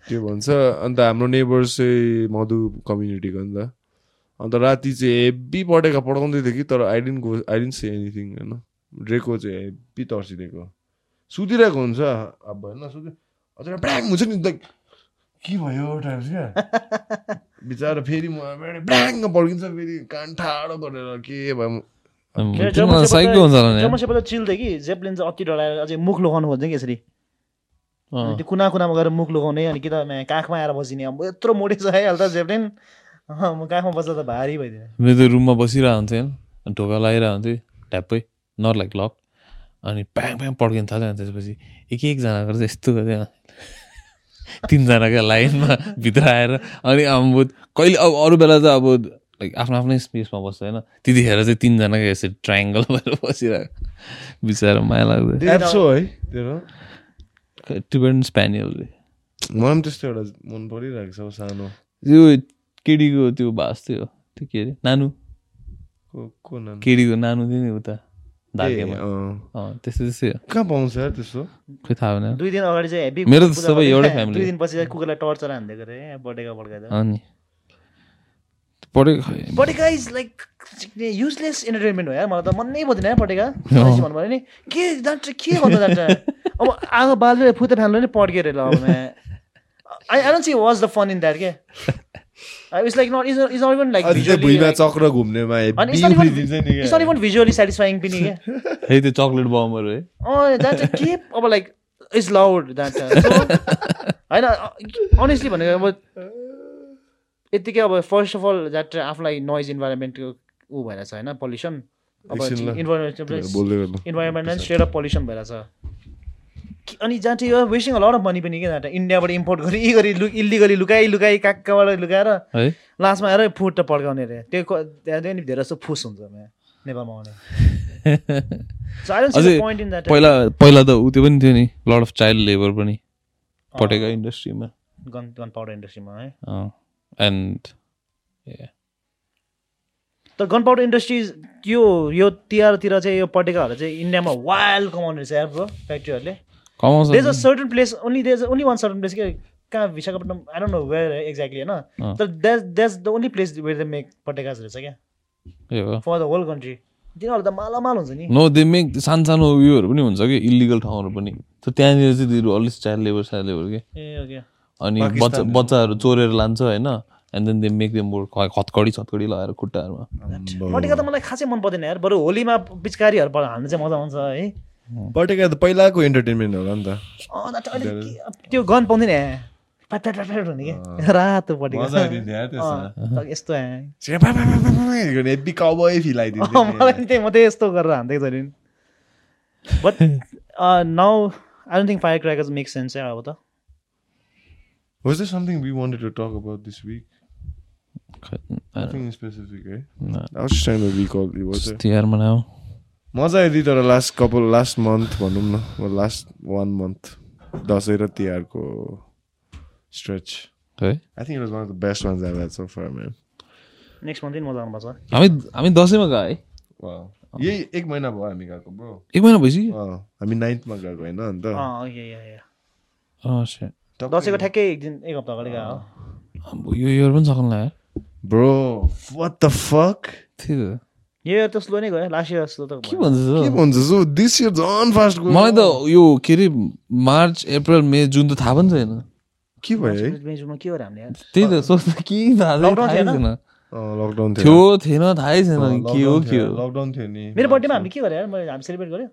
के भन्छ अन्त हाम्रो नेबर्स चाहिँ मधु कम्युनिटीको नि त अन्त राति चाहिँ हेब्बी पटेका पढाउँदै थियो कि तर आइडेन्ट गो आइडेन्ट से एनिथिङ होइन। ड्रेको चाहिँ हेब्बी तर्सिदिएको। सुतिरहेको हुन्छ अब होइन सुति। अझ ब्याङ हुन्छ नि लाइक के भयो टाइप्स क्या? बिचरा फेरि म ब्याङ पड्किन्छ फेरि कान ठाडो गरेर के भयो जर्मन सेपल त चिल थियो कि जेप्लिन चाहिँ अति डराएर अझै मुख लुकाउनु खोज्छ कि यसरी? त्यो कुना कुनामा गएर मुख लुकाउने अनि कि त काखमा आएर बसिने? अब यत्रो मोटे छ है त जेप्लिन म काखमा बस्दा त भारी भइदियो। मेरो त रुममा बसिरहेको हुन्थेँ ढोका लगाइरहेको हुन्थेँ ट्याप्पै नट लाइक लक अनि प्याङ प्याङ पड्किन थाल्यो अनि त्यसपछि एक एकजना चाहिँ यस्तो गर्थ्यो। तिनजनाको लाइनमा भित्र आएर अनि अब कहिले अब अरू बेला त अब लाइक आफ्नो आफ्नै स्पेसमा बस्छ होइन? त्यतिखेर चाहिँ तिनजनाको यसरी ट्राइङ्गल भएर बसिरहेको। बिचरा माया लाग्दै। एप्सो है तेरो टिबेटन स्पेनियलले मलाई पनि त्यस्तो एउटा मन परिरहेको छ सानो। त्यो केडीको त्यो भाष थियो। त्यो के अरे? नानु। को केडीको नानु? थियो नि उता। धार्केमा। ए, अँ। अँ त्यस्तो त्यस्तै हो कहाँ पाउँछ यार त्यस्तो? खोइ थाहा भएन। दुई दिन अगाडि चाहिँ हेभी मेरो सबै एउटै family दुई दिनपछि चाहिँ कुकुरलाई टर्चर पटेका इज लाइक युजलेस इन्टरटेनमेन्ट हो यार। मलाई त मनै पर्दैन पटेका भन्नु पऱ्यो नि के जान्छ के गर्नु जान्छ? अब आगो बाल्यो फुते फ्यान्लो नि पड्क्यो अरे ल अब I I don't see was the fun in that के? It's like not is is not even like अनि त्यो भुइँमा चक्र घुम्नेमा अनि हेब्बी it's not even- उफ्रिदिन्छ नि it's not even visually satisfying पनि के? है त्यो चक्लेट बमहरू है। अँ जान्छ के? अब लाइक इज लाउड जान्छ होइन अनेस्टली भनेको अब यत्तिकै अब फर्स्ट अफ अल द्याट आफूलाई नोइज इन्भाइरोमेन्टको ऊ भइरहेछ होइन? पल्युसन अब। Environment environment straight of pollution भइरहेछ कि- अनि जहाँ चाहिँ यो वेस्टिङ लड अफ मनी पनि के जहाँ इन्डियाबाट इम्पोर्ट गरी यी गरी लु इल्लिगली लुकाइ लुकाइ कहाँ कहाँबाट लुकाएर लास्टमा आएर फुट त पड्काउने अरे। त्यो त्यहाँ चाहिँ नि धेरै जस्तो फुस हुन्छ नेपालमा आउने. पहिला पहिला त ऊ त्यो पनि थियो नि लड अफ चाइल्ड लेबर पनि पटेका इन्डस्ट्रीमा गन गन पाउडर इन्डस्ट्रीमा है। एन्ड तर गन पाउडर इन्डस्ट्रिज यो यो तिहारतिर चाहिँ यो पटेकाहरू चाहिँ इन्डियामा वाइल्ड कमाउने रहेछ यार bro फ्याक्ट्रीहरूले there's a certain place only there's only one certain place के कहाँ Visakhapatnam I don't know where exactly होइन तर that that's the only place where the make पटेकाज रहेछ क्या। फर द होल कन्ट्री तिनीहरू त मालामाल हुन्छ नि। नो दे मेक सानो सानो उयोहरू पनि हुन्छ कि इलिगल ठाउँहरू पनि। त त्यहाँनिर चाहिँ अलिक चाइल्ड लेबर चाइल्ड लेबर के। ए ओके अनि बच्चा बच्चाहरू चोरेर लान्छ होइन? And then they make them more हतकडी छतकडी लगाएर खुट्टाहरूमा। पटेका त मलाई खासै मन पर्दैन यार। बरु होलीमा पिचकारीहरू हाल्नु चाहिँ मजा आउँछ है? पटेका त पहिलाको इन्टरटेनमेन्ट होला नि त। त्यो गन पाउँदैन रातो यस्तो गरेर हान्दै नि। But now I don't think firecrackers make sense अब त। Was there something we wanted to talk about this week? Nothing specific, eh? न, I was just trying to recall. It was मनाऊ मजा आइदियो तर लास्ट कपाल लास्ट मन्थ भनौँ न लास्ट वान मन्थ दसैँ र तिहारको स्ट्रेच है I think it was one of the best ones I had so far man next month मजा आउनुपर्छ हामी हामी दसैँमा गयो है यही एक महिना भयो हामी गएको ब्रो एक महिना भइसक्यो हामी नाइन्थमा गएको होइन अन्त दसैँको ठ्याक्कै एक दिन एक हप्ता अगाडि गयो। अब यो इयर पनि सक्नु लाग्यो। ब्रो वाट द फक त्यही त यो इयर त स्लो नै गयो लास्ट इयर जस्तो त के। भन्छ के भन्छ सो दिस इयर झन् फास्ट गयो। मलाई त यो के अरे मार्च अप्रिल मे जुन त थाहा पनि छैन। के भयो है? मे जुनमा के गऱ्यो हामीले यार त्यही त सोच्दा के थाहा छैन, लकडाउन थियो थिएन थाहै छैन। के हो के हो? लकडाउन थियो नि मेरो बर्थडेमा हामीले के मैले हामी सेलिब्रेट गऱ्यो।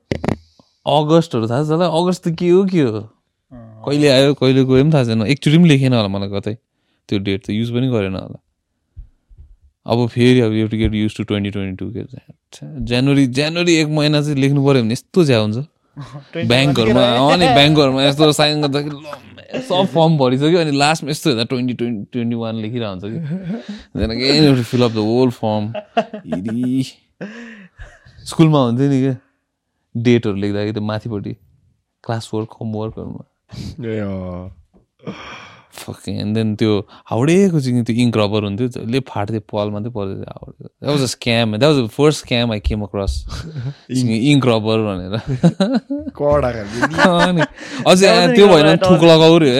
अगस्तहरू थाहा छ होला। अगस्त त के हो के हो। कहिले आयो कहिले गयो पनि थाहा छैन। एकचोटि पनि लेखेन होला मलाई कतै। त्यो डेट त युज पनि गरेन होला। अब फेरि अब you to get use to twenty twenty two के जनवरी जनवरी एक महिना चाहिँ लेख्नु पऱ्यो भने यस्तो ज्या हुन्छ। 20 ब्याङ्कहरूमा अँ नि ब्याङ्कहरूमा यस्तो साइन गर्दाखेरि सब फर्म भरिसक्यो अनि लास्टमा यस्तो हेर्दा ट्वेन्टी ट्वेन्टी ट्वेन्टी वान लेखिरहेको हुन्छ कि then again fill up the whole form स्कुलमा हुन्थ्यो नि क्या डेटहरू लेख्दाखेरि त्यो माथिपट्टि क्लास फोर होमवर्कहरूमा। फकिङ एन्ड देन त्यो हाउडेको चाहिँ त्यो इङ्क रबर हुन्थ्यो जसले फाट्थ्यो पाल मात्रै पर्थ्यो त्यो हाउडे that was a scam that was first scam I came across ink rubber भनेर। अनि अझै त्यो भएन थुक लगाउ रे।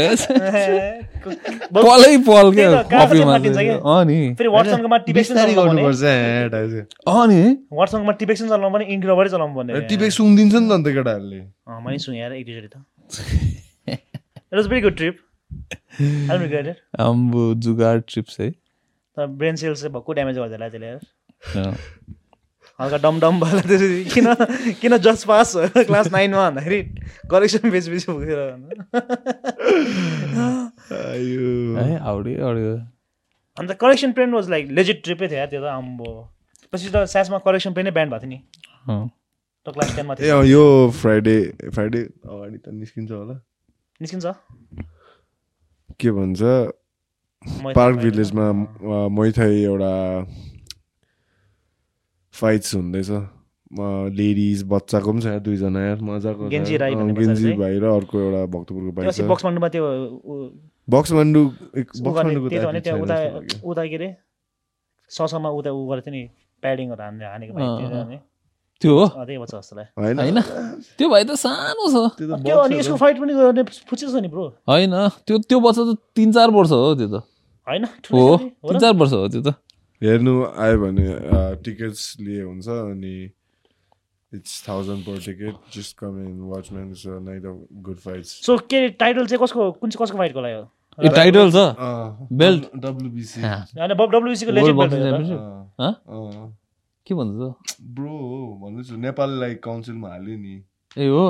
पलै पल क्या कपीमा फाटिन्छ चाहिँ। क्या। अँ नि फेरि वाट्सएपकोमा टिपेक्सन बिस्तारै चलाउनु पर्ने। गर्नुपर्छ एड अहिले अँ नि वाट्सएपमा टिपेक्सन चलाउनु पनि इन्क रबरै चलाउनु पर्ने। टिपेक सुँगिदिन्छ नि त अन्त केटाहरूले। अँ मैले सुने यार एक दुईचोटि त। It was very good trip I regret it आम्बो जुगाड ट्रिप्स है। तर ब्रेन सेल्स चाहिँ भक्कु ड्यामेज गरिदिएला त्यसले यार। हल्का डम डम भएर त्यसरी किन किन जस्ट पास क्लास नाइनमा भन्दाखेरि करेक्सन बेच बेसी पुगेर अन्त correction pen was like legit ट्रिपै थियो यार त्यो त आम्बो पछि त सासमा करेक्सन पेनै ब्यान्ड भएको थियो नि। त क्लास टेनमा थियो यो फ्राइडे फ्राइडे अगाडि त निस्किन्छ होला निस्किन्छ? के भन्छ पार्क भिलेजमा। मैथाई एउटा फाइट्स हुँदैछ। लेडिज बच्चाको पनि छ दुईजना यार मजाको। गेन्जी भाइ र अर्को एउटा भक्तपुरको त्यो भाइ अस्ति छ बक्स मान्डुमा त्यो ऊ- बक्समान्डु एक- ऊ गर्ने बक्समान्डुको त्यही त भने त त्यहाँ छैन उता के अरे ससमा उता ऊ गरेको थियो नि प्याडिङहरू हान्ने हानेको त्यो हो? अँ, त्यही बच्चा जस्तो लाग्यो। होइन। होइन? त्यो भाइ त सानो छ। त्यो अनि यसको। फाइट पनि गर्ने फुच्चे छ नि ब्रो। होइन त्यो त्यो बच्चा त तिन चार वर्ष हो त्यो त। होइन हो तिन? चार वर्ष हो त्यो त। हेर्नु आयो भने टिकट्स लिए हुन्छ अनि it's thousand per ticket just come in watch man it's night of good fights so के टाइटल चाहिँ कसको कुन चाहिँ कसको फाइटको लागि हो यो टाइटल छ? Belt. डब्लुबिसी। होइन डब्लुबिसीको लेजेन्ड बेल्ट? के भन्छ त ब्रो हो भन्दैछु नेपाललाई काउन्सिलमा हाल्यो नि। ए हो।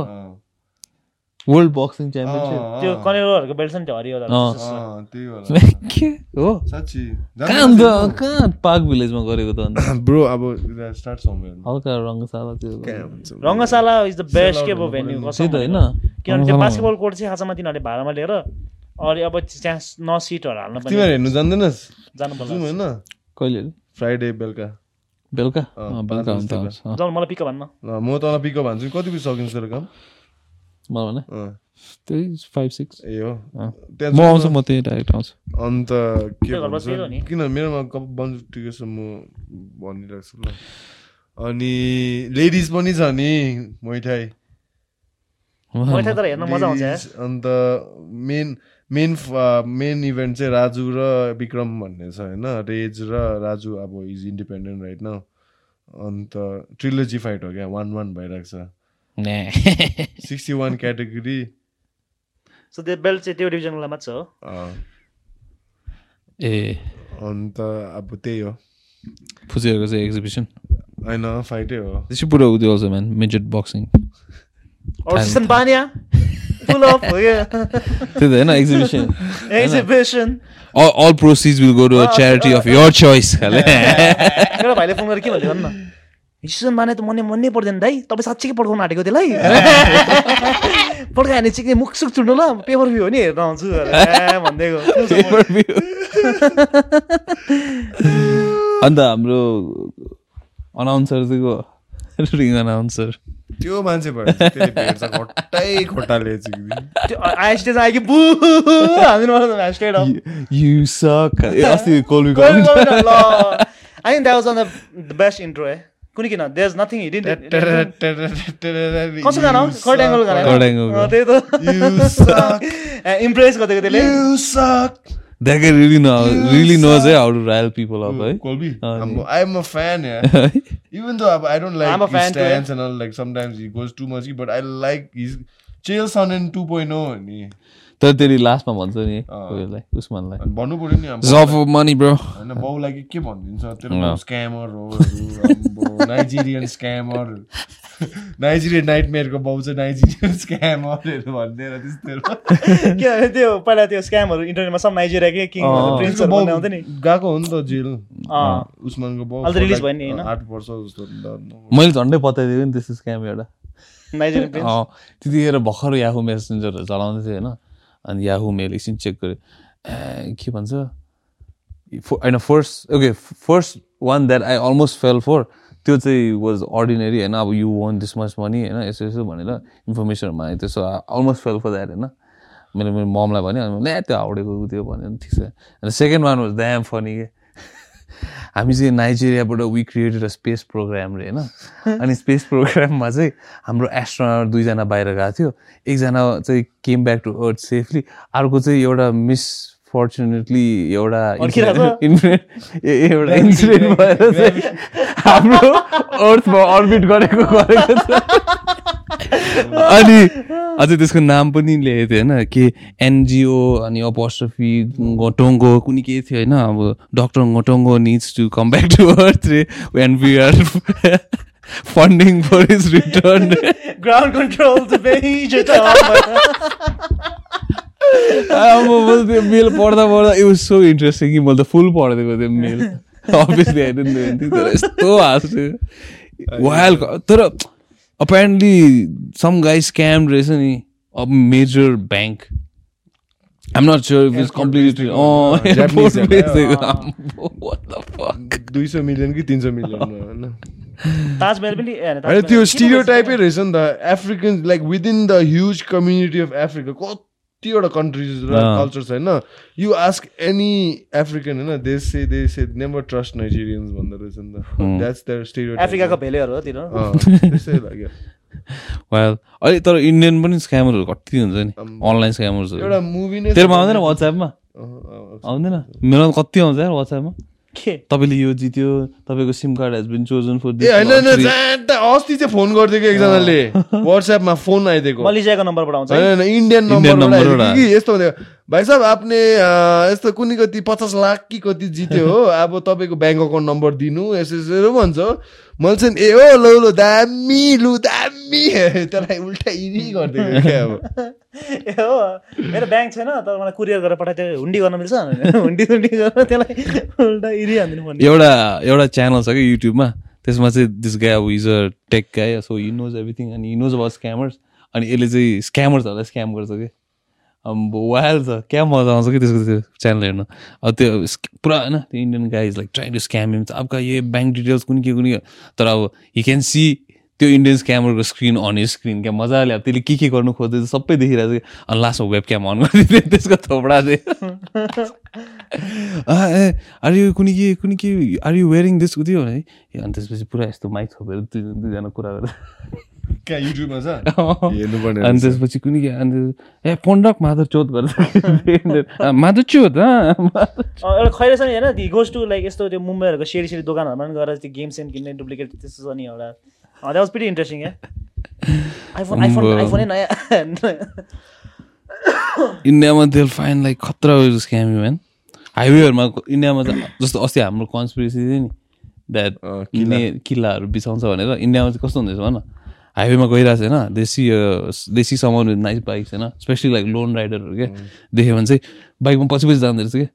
World boxing championship. अँ, त्यो अँ, कनेरोहरूको बेल्ट छ नि त्यो हरियो अँ। अँ, त्यही वाला के? हो? साँच्ची। कहाँ अन्त कहाँ पार्क भिलेजमा गरेको त ब्रो अब स्टार्ट समवेयर हल्का रङ्गशाला त्यो। इज द बेस्ट के भयो भेन्यू त होइन। किनभने त्यो बास्केटबल कोर्ट चाहिँ खासमा तिनीहरूले भाडामा लिएर अनि अब त्यहाँ न सिटहरू हाल्न पनि तिमीहरू हेर्नु जान्दैनस्? जानु जाउँ पर्छ होइन? कहिले? फ्राइडे बेलुका। बेलुका बेलुका हुन्छ मलाई पिक भन्न ल म तँलाई पिकअप भन्छु कति बजी सकिन्छ तेरो काम मलाई त्यही फाइभ सिक्स ए हो म आउँछु। म त्यही डाइरेक्ट आउँछु अन्त के भन्छ। किन मेरोमा कप बन्द टिकट छ म भनिरहेको छु ल अनि लेडिज पनि छ नि मैठाई मैठाई तर हेर्न मजा आउँछ यार Ladies, अन्त मेन मेन मेन इभेन्ट चाहिँ राजु र विक्रम भन्ने छ होइन? रेज र राजु अब इज इन्डिपेन्डेन्ट राइट न अन्त ट्रिलोजी फाइट हो क्या वान वान भइरहेको छ। Sixty one category. सो त्यो बेल्ट चाहिँ त्यो डिभिजनको लागि मात्र हो? ए। अन्त अब त्यही हो। फुचेहरूको चाहिँ एक्जिबिसन होइन फाइटै हो। They should put out also, man. Midget full of हो क्या त्यही त होइन exhibition exhibition all, all proceeds will go to a charity of your choice खाले मेरो भाइले फोन गरेर के भन्यो भन्न सिसन बाने त मनै मनै पर्दैन दाइ तपाईँ साँच्चीकै पड्काउनु आँटेको त्यसलाई पड्कायो भने चाहिँ मुख सुख चुड्नु ल पेपर भ्यू हो नि हेर्न आउँछु ए, भनिदिएको अन्त हाम्रो अनाउन्सर चाहिँ को रिङ अनाउन्सर त्यो मान्छे भयो खट्टै खोटाले आइस्टेज आयो कि बु हानिदिनु पर्छ स्ट्रेट अफ यु सक अस्ति कोलबी Go, go, go, ल। I think that was one of the best intro eh? कुनै? किन कसो गाना एङ्गल गाना। अँ, त्यही त। इम्प्रेस गरिदिएको त्यसले that guy really know really knows है how to rile people up है Colby, Uh, I'm, I'm a fan, yeah. Even though I, I don't like I'm a his fan stance and all, like sometimes he goes too much, but I like his Chael Sonnen 2.0 नि तर त्यसले लास्टमा भन्छ नि अँ। उयोलाई उस्मानलाई। भन्नु पर्यो नि for money bro होइन बाउलाई के के भनिदिन्छ? तेरो स्क्यामर हो नाइजेरियन स्क्यामर नाइजेरियन नाइटमेयरको बाउ चाहिँ नाइजेरियन स्क्यामरहरू भनिदिएर त्यस्तोहरू किनभने त्यो पहिला त्यो स्क्यामहरू इन्टरनेटमा सब नाइजेरियाकै किङ अँ। प्रिन्सहरू भन्ने आउँथ्यो नि। गएको हो नि त जेल। अँ। उस्मानको बाउ अहिले release भयो नि, होइन? आठ वर्ष जस्तो मैले झन्डै बताइदिएको नि त्यस्तो स्क्याम एउटा। नाइजेरियन प्रिन्स त्यतिखेर भर्खर याहु मेसेन्जरहरू चलाउँदै थियो होइन। अनि याहु मेल एकछिन चेक गरेँ। के भन्छ? होइन first okay first one that I almost fell for त्यो चाहिँ वाज अर्डिनेरी होइन अब you won this much money होइन यसो यसो भनेर इन्फर्मेसनहरू मागेको थियो। So almost fell for that होइन। मैले मेरो ममलाई भने ल्या त्यो हाउडेको त्यो भन्यो ठिक छ। अनि second one was damn funny के? हामी चाहिँ नाइजेरियाबाट we created a space programme रे होइन? अनि स्पेस प्रोग्राममा चाहिँ हाम्रो एस्ट्रोनट दुईजना बाहिर गएको थियो। एकजना चाहिँ came back to earth safely अर्को चाहिँ एउटा मिस फर्चुनेटली एउटा एउटा इन्सिडेन्ट भएर चाहिँ हाम्रो अर्थमा अर्बिट गरेको गरेको छ। अनि अझै त्यसको नाम पनि लेखेको थियो होइन के एनजिओ अनि अपोस्ट्रफी घोटोङ्गो कुनै के थियो होइन अब doctor Ghotongo needs to come back to earth रे when we are funding for his return ground control अब मैले त्यो मेल पढ्दा पढ्दा इट वाज सो इन्ट्रेस्टिङ कि मैले त फुल पढिदिएको त्यो मेल आइडेन्ट तर यस्तो हाँस्यो वाइल तर अपेरेन्टली सम गाई स्क्याम रहेछ नि अब major bank I'm not sure if it's completely. Oh, Japanese. है, What the fuck? दुई सय मिलियन कि तिन सय मिलियन होइन ताजमहल पनि त्यो स्टिरियो? टाइपै रहेछ नि त African like within the huge community of Africa कतिवटा कन्ट्रिज र। कल्चर छ होइन? यु आस्क एनी एफ्रिकन होइन? They say they say never trust Nigerians भन्दो रहेछ नि त। द्याट्स द स्टिरियो अफ्रिकाको भेलेहरू हो तिनीहरू। त्यस्तै लाग्यो। Well, अहिले तर इन्डियन पनि स्क्यामरहरू कति हुन्छ नि? अनलाइन स्क्यामर्सहरू एउटा मुभी नै तेरोमा आउँदैन वाट्सएपमा आउँदैन? मेरोमा कति आउँछ यार वाट्सएपमा तपाईँले यो जित्यो तपाईँको SIM card has been chosen for a होइन होइन ज्यादा अस्ति चाहिँ फोन गरिदिएको एकजनाले। वाट्सएपमा फोन आइदिएको। मलेसियाको नम्बरबाट आउँछ है? होइन होइन इन्डियन इन्डियन नम्बर नम्बरबाट कि यस्तो भनेको? भाइ साहब आपने यस्तो कुनै कति पचास लाख कि कति जित्यो हो? अब तपाईँको ब्याङ्क अकाउन्ट नम्बर दिनु यसो यसो भन्छ। मैले चाहिँ ए हो लौ लौ दामी लु दामी। त्यसलाई उल्टा इरी गरिदिएको क्या अब। ए हो। मेरो ब्याङ्क छैन तर मलाई कुरियर गरेर पठाइदियो। हुन्डी गर्न मिल्छ? हुन्डी हुन्डी गरेर त्यसलाई उल्टा इरी हानिदिनु पर्ने। एउटा एउटा च्यानल छ कि युट्युबमा त्यसमा चाहिँ दिस गाई अब is a tech guy so he knows everything अनि हि नोज अबाउट स्क्यामर्स अनि यसले चाहिँ स्क्यामर्सहरूलाई स्क्याम गर्छ कि। अब वाइल्ड छ। क्या मजा आउँछ कि त्यसको त्यो च्यानल हेर्नु? अब त्यो पुरा होइन त्यो Indian guy like trying to scam him अब ये ब्याङ्क डिटेल्स कुन के कुन तर अब हि क्यान सी त्यो इन्डियन स्क्यामरको स्क्रिन अन स्क्रिन क्या मजाले अब त्यसले के के गर्नु खोज्दै सबै देखिरहेको कि अनि लास्टमा वेब क्याम अन गरिदिने त्यसको थोपडा चाहिँ। ए आर यु कुनै के कुनै के आर यु वेयरिङ दिस उयो है? अनि त्यसपछि पुरा यस्तो माइक छोपेर दुई दुईजना कुरा गरेर हेर्नुपर्ने अनि त्यसपछि कुनै के अनि ए पन्डक माधव चोत गर्दा। माधव चोत एउटा खैर छ नि होइन दि गोज टु लाइक यस्तो त्यो मुम्बईहरूको सेडी सेडी दोकानहरूमा पनि गएर त्यो गेम सेम किन्ने डुप्लिकेट त्यस्तो छ नि एउटा। That was pretty interesting yeah iPhone iPhone अम्बो। आइफोनै नयाँ इन्डियामा देल फाइन लाइक खतरा स्क्याम म्यान हाइवेहरूमा इन्डियामा जस्तो अस्ति हाम्रो कन्सपिरेसी थियो नि द्याट अँ, किल्लाहरू बिसाउँछ भनेर इन्डियामा चाहिँ कस्तो हुँदैछ भन? हाइवेमा गइरहेको छ होइन देसी देसी सामान विथ नाइस बाइक्स होइन स्पेसली लाइक लोन राइडरहरू क्या देख्यो भने चाहिँ बाइकमा पछि पछि जाँदो रहेछ कि?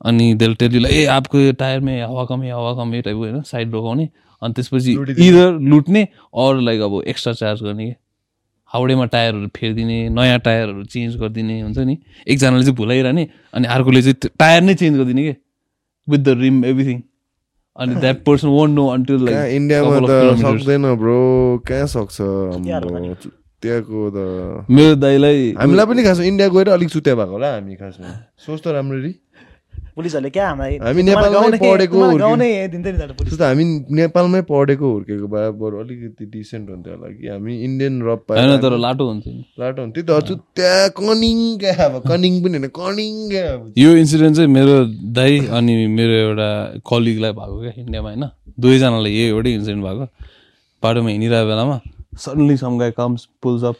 अनि त्यसले टेलीलाई ए आपको यो टायरमै हावा कमै हावा कमै टाइपको होइन साइड रोकाउने अनि त्यसपछि। इधर लुट्ने अरू लाइक अब एक्स्ट्रा चार्ज गर्ने। कि हाउडेमा टायरहरू फेरिदिने नयाँ टायरहरू चेन्ज गरिदिने हुन्छ नि। एकजनाले चाहिँ भुलाइरहने अनि अर्कोले चाहिँ टायर नै चेन्ज गरिदिने कि? विथ द रिम एभ्रिथिङ अनि that person won't know until like इन्डियामा त. सक्दैन ब्रो। कहाँ सक्छ त्यहाँको त? मेरो दाइलाई हामीलाई पनि खासमा इन्डिया गएर अलिक चुत्या भएको होला हामी खासमा। सोच त राम्ररी। पुलिसहरूले क्या हामीलाई हामी नेपालमै पढेको त हामी नेपालमै पढेको हुर्केको भए बरु अलिकति डिसेन्ट हुन्थ्यो होला कि हामी इन्डियन रप पाएर होइन तर लाटो हुन्छ नि। लाटो हुन्थ्यो त्यही त हजुर त्यहाँ कनिङ क्या अब कनिङ पनि होइन कनिङ क्या यो इन्सिडेन्ट चाहिँ मेरो दाइ अनि मेरो एउटा कलिगलाई भएको क्या इन्डियामा होइन। दुवैजनालाई यही एउटै इन्सिडेन्ट भएको। बाटोमा हिँडिरहेको बेलामा suddenly some guy comes pulls up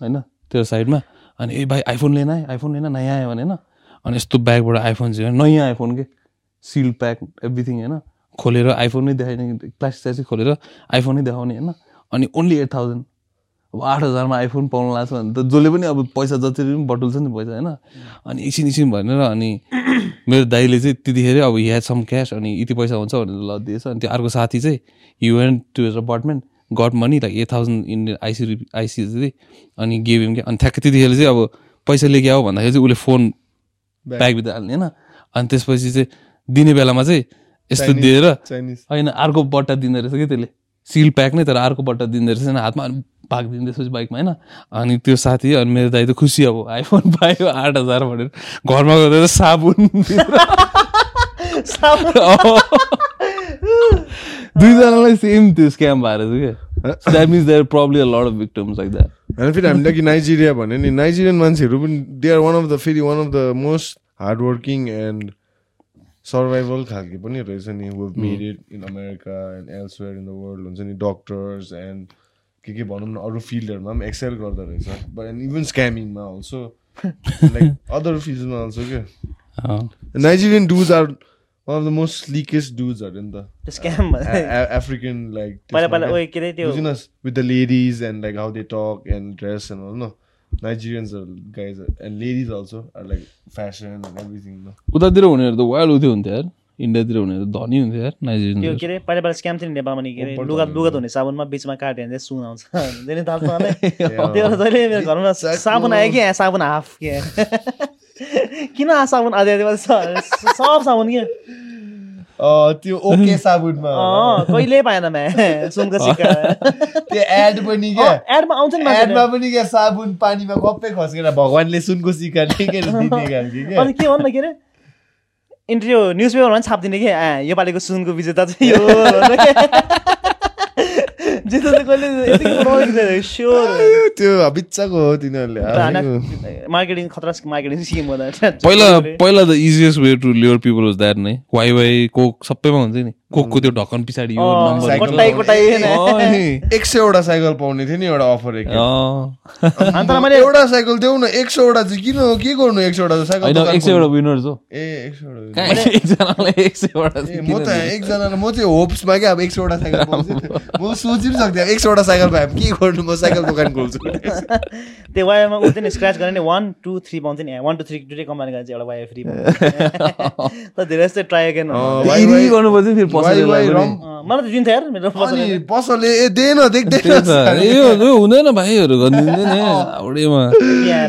होइन त्यो साइडमा। अनि ए भाइ आइफोन लिएन है आइफोन लिएन नयाँ आयो भने होइन। अनि यस्तो ब्यागबाट आइफोन चाहिँ नयाँ आइफोन के? सिल प्याक एभ्रिथिङ होइन। खोलेर आइफोन नै देखाइने प्लास्टिक चाहिँ खोलेर आइफोन नै देखाउने होइन। अनि ओन्ली एट थाउजन्ड अब आठ हजारमा आइफोन पाउनु लाग्छ भने त जसले पनि अब पैसा जति पनि बटुल्छ नि पैसा होइन। अनि एकछिन एकछिन भनेर अनि मेरो दाइले चाहिँ त्यतिखेर अब ह्या सम क्यास अनि यति पैसा हुन्छ भनेर ल दिएछ। अनि त्यो अर्को साथी चाहिँ you went to his apartment got money like eight thousand Indian I see I see अनि गेभ हिम क्या। अनि ठ्याक्कै त्यतिखेर चाहिँ अब पैसा लिएको आऊ भन्दाखेरि चाहिँ उसले फोन ब्यागभित्र हाल्ने होइन? अनि त्यसपछि चाहिँ दिने बेलामा चाहिँ यस्तो दिएर होइन अर्को बट्टा दिँदो रहेछ कि त्यसले? सिल प्याक नै तर अर्को बट्टा दिँदो रहेछ होइन? हातमा भागिदिँदो त्यसपछि बाइकमा होइन? अनि त्यो साथी अनि मेरो दाइ त खुसी अब आइफोन पायो आठ हजार भनेर। घरमा गएर साबुन दुईजनालाई सेम त्यो स्क्याम भएर थियो क्या that means there probably a lot of victims like that होइन फेरि हामीले कि नाइजेरिया भन्यो नि नाइजेरियन मान्छेहरू पनि they are one of the फेरि one of the most hard working and survival खालके पनि रहेछ नि made it in America and elsewhere in the world हुन्छ नि डक्टर्स एन्ड के के भनौँ न अरू फिल्डहरूमा पनि एक्सेल गर्दो रहेछ बट एन्ड इभन स्क्यामिङमा अल्सो लाइक अदर फिल्डमा अल्सो क्या Nigerian dudes are one of the most slickest डुजहरू नि त त्यो स्क्याम अफ्रिकन लाइक पहिला पहिला ओए के अरे त्यो business with the ladies and like how they talk and dress and all न Nigerians guys and ladies also are like fashion and everything न उतातिर हुनेहरू त वाइल्ड उयो हुन्थ्यो यार इन्डियातिर हुनेहरू धनी हुन्थ्यो यार त्यो नाइजेरियन के अरे पहिला पहिला स्क्याम थियो नि नेपालमा नि के अरे लुगा लुगा धुने साबुनमा बिचमा काट्यो भने सुन आउँछ छ मलाई त्यो जहिले मेरो घरमा साबुन आयो कि साबुन हाफ के किन साबुन आधी आधी सब साबुन के अँ, त्यो ओके साबुनमा। कहिले पाएन म्या। सुनको सिक्का। त्यो एड पनि क्या। एडमा आउँछ नि एडमा। पनि क्या साबुन पानीमा कप्पै खस्केर भगवान्ले सुनको सिक्का टेकेर दिने खालको क्या। अनि के भन्नु के अरे इन्टरभ्यू न्युज पेपरमा पनि छापिदिने कि? आ योपालिको सुनको विजेता चाहिँ यो त्यो बिच्चाको हो तिनीहरूले हालेको। मार्केटिङ खतरा मार्केटिङ सिकेम गर्दा पहिला पहिला the easiest way to lure people was that नै वाइ वाइ कोक सबैमा हुन्छ नि कोकको त्यो ढक्कन पछाडि यो नम्बर। एक सयवटा साइकल पाउने थियो नि एउटा अफर एक। अँ। अनि तर मैले एउटा साइकल देऊ न एक सयवटा चाहिँ किन हो? के गर्नु एक सयवटा साइकल एक सयवटा? विनर छ ए एक सयवटा एक सयवटा म त दिने? एकजनालाई म चाहिँ होप्समा क्या अब एक सयवटा साइकल पाउँछु म सोचि पनि सक्दिनँ एक सयवटा साइकल पाएँ के गर्नु? म साइकल दोकान खोल्छु। त्यो वायरमा उठ्थ्यो नि स्क्रच गरेर नि वान टू थ्री पाउँथ्यो नि। वान टू थ्री दुइटै कम्बाइन गरेर चाहिँ एउटा वायर फ्री त धेरै जस्तै ट्राई वाइ- गर्नुपर्छ फेरि पसलले। ए दे न देख्दैन हुँदैन भाइहरू गरिदिँदैन हाउडेमा।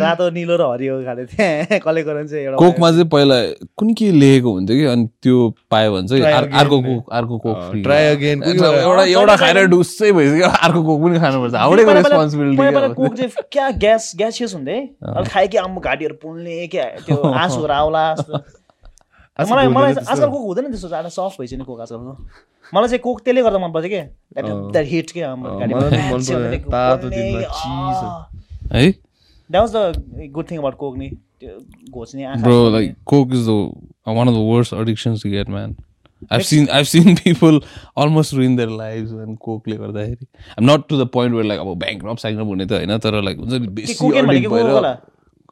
रातो निलो र हरियो खाले थिएँ कलेक्ट गरेर चाहिँ एउटा कोकमा चाहिँ पहिला कुन के लेखेको हुन्थ्यो कि? अनि त्यो पायो भने चाहिँ अर्को। कोक अर्को कोक फ्री। ट्राई अगेन एउटा एउटा खाएर ढुस्सै भइसक्यो अर्को कोक पनि खानुपर्छ हाउडेको रेस्पोन्सिबिलिटी कोक चाहिँ क्या ग्यास ग्यासियस हुन्थ्यो है। अब खायो कि आम्बो घाँटीहरू पोल्ने क्या त्यो आँसुहरू आउला मलाई मलाई। आजकल कोक हुँदैन त्यस्तो जाडो सफ्ट भइसक्यो नि कोक आजकलको मलाई चाहिँ कोक त्यसले गर्दा मनपर्छ कि? द्याट हिट के? मन। है? That was the good thing about Coke नि। घोच्ने Bro, like Coke is the one of the worst addictions to get, man. I've seen I've seen people almost ruin their lives when Coke ले गर्दाखेरि. I'm not to the point where like अब bankrupt sankrupt हुने त होइन तर like हुन्छ नि बेसी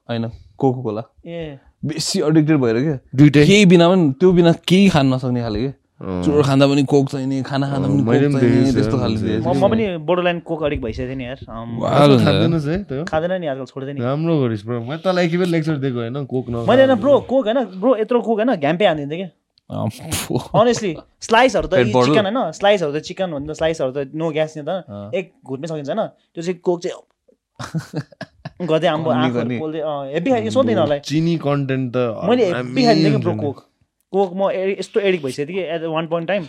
होइन कोको कोला ए बेसी एडिक्टेड भएर क्या दुइटै। केही बिना पनि त्यो बिना केही खान नसक्ने खाले क्या चुरोट खाँदा पनि कोक चाहिने खाना खाँदा पनि त्यस्तो यार, खाले मान्छे। देखेको म पनि बोर्डरलाइन कोक अडिक भइसकेको थिएँ नि यार। खाँदैनस् है खाँदैन नि आजकल छोड्दैन नि। राम्रो गरिस् ब्रो मैले तँलाई एक लेक्चर दिएको होइन कोक न मैले होइन ब्रो कोक होइन ब्रो यत्रो कोक होइन घ्याम्पे हानिदिन्थेँ कि? अँ, फु। अनेस्टली स्लाइसहरू त? चिकन होइन स्लाइसहरू त चिकन भन्दा स्लाइसहरू त नो ग्यास नि त। एक घुट्नै सकिन्छ होइन। त्यो चाहिँ कोक चाहिँ गर्दै आम्बो आँखाहरू सोध्दिनँ होला चिनी कन्टेन्ट त मैले ब्रो कोक? कोक म यस्तो एडिक भइसक्यो कि एट वान पोइन्ट टाइम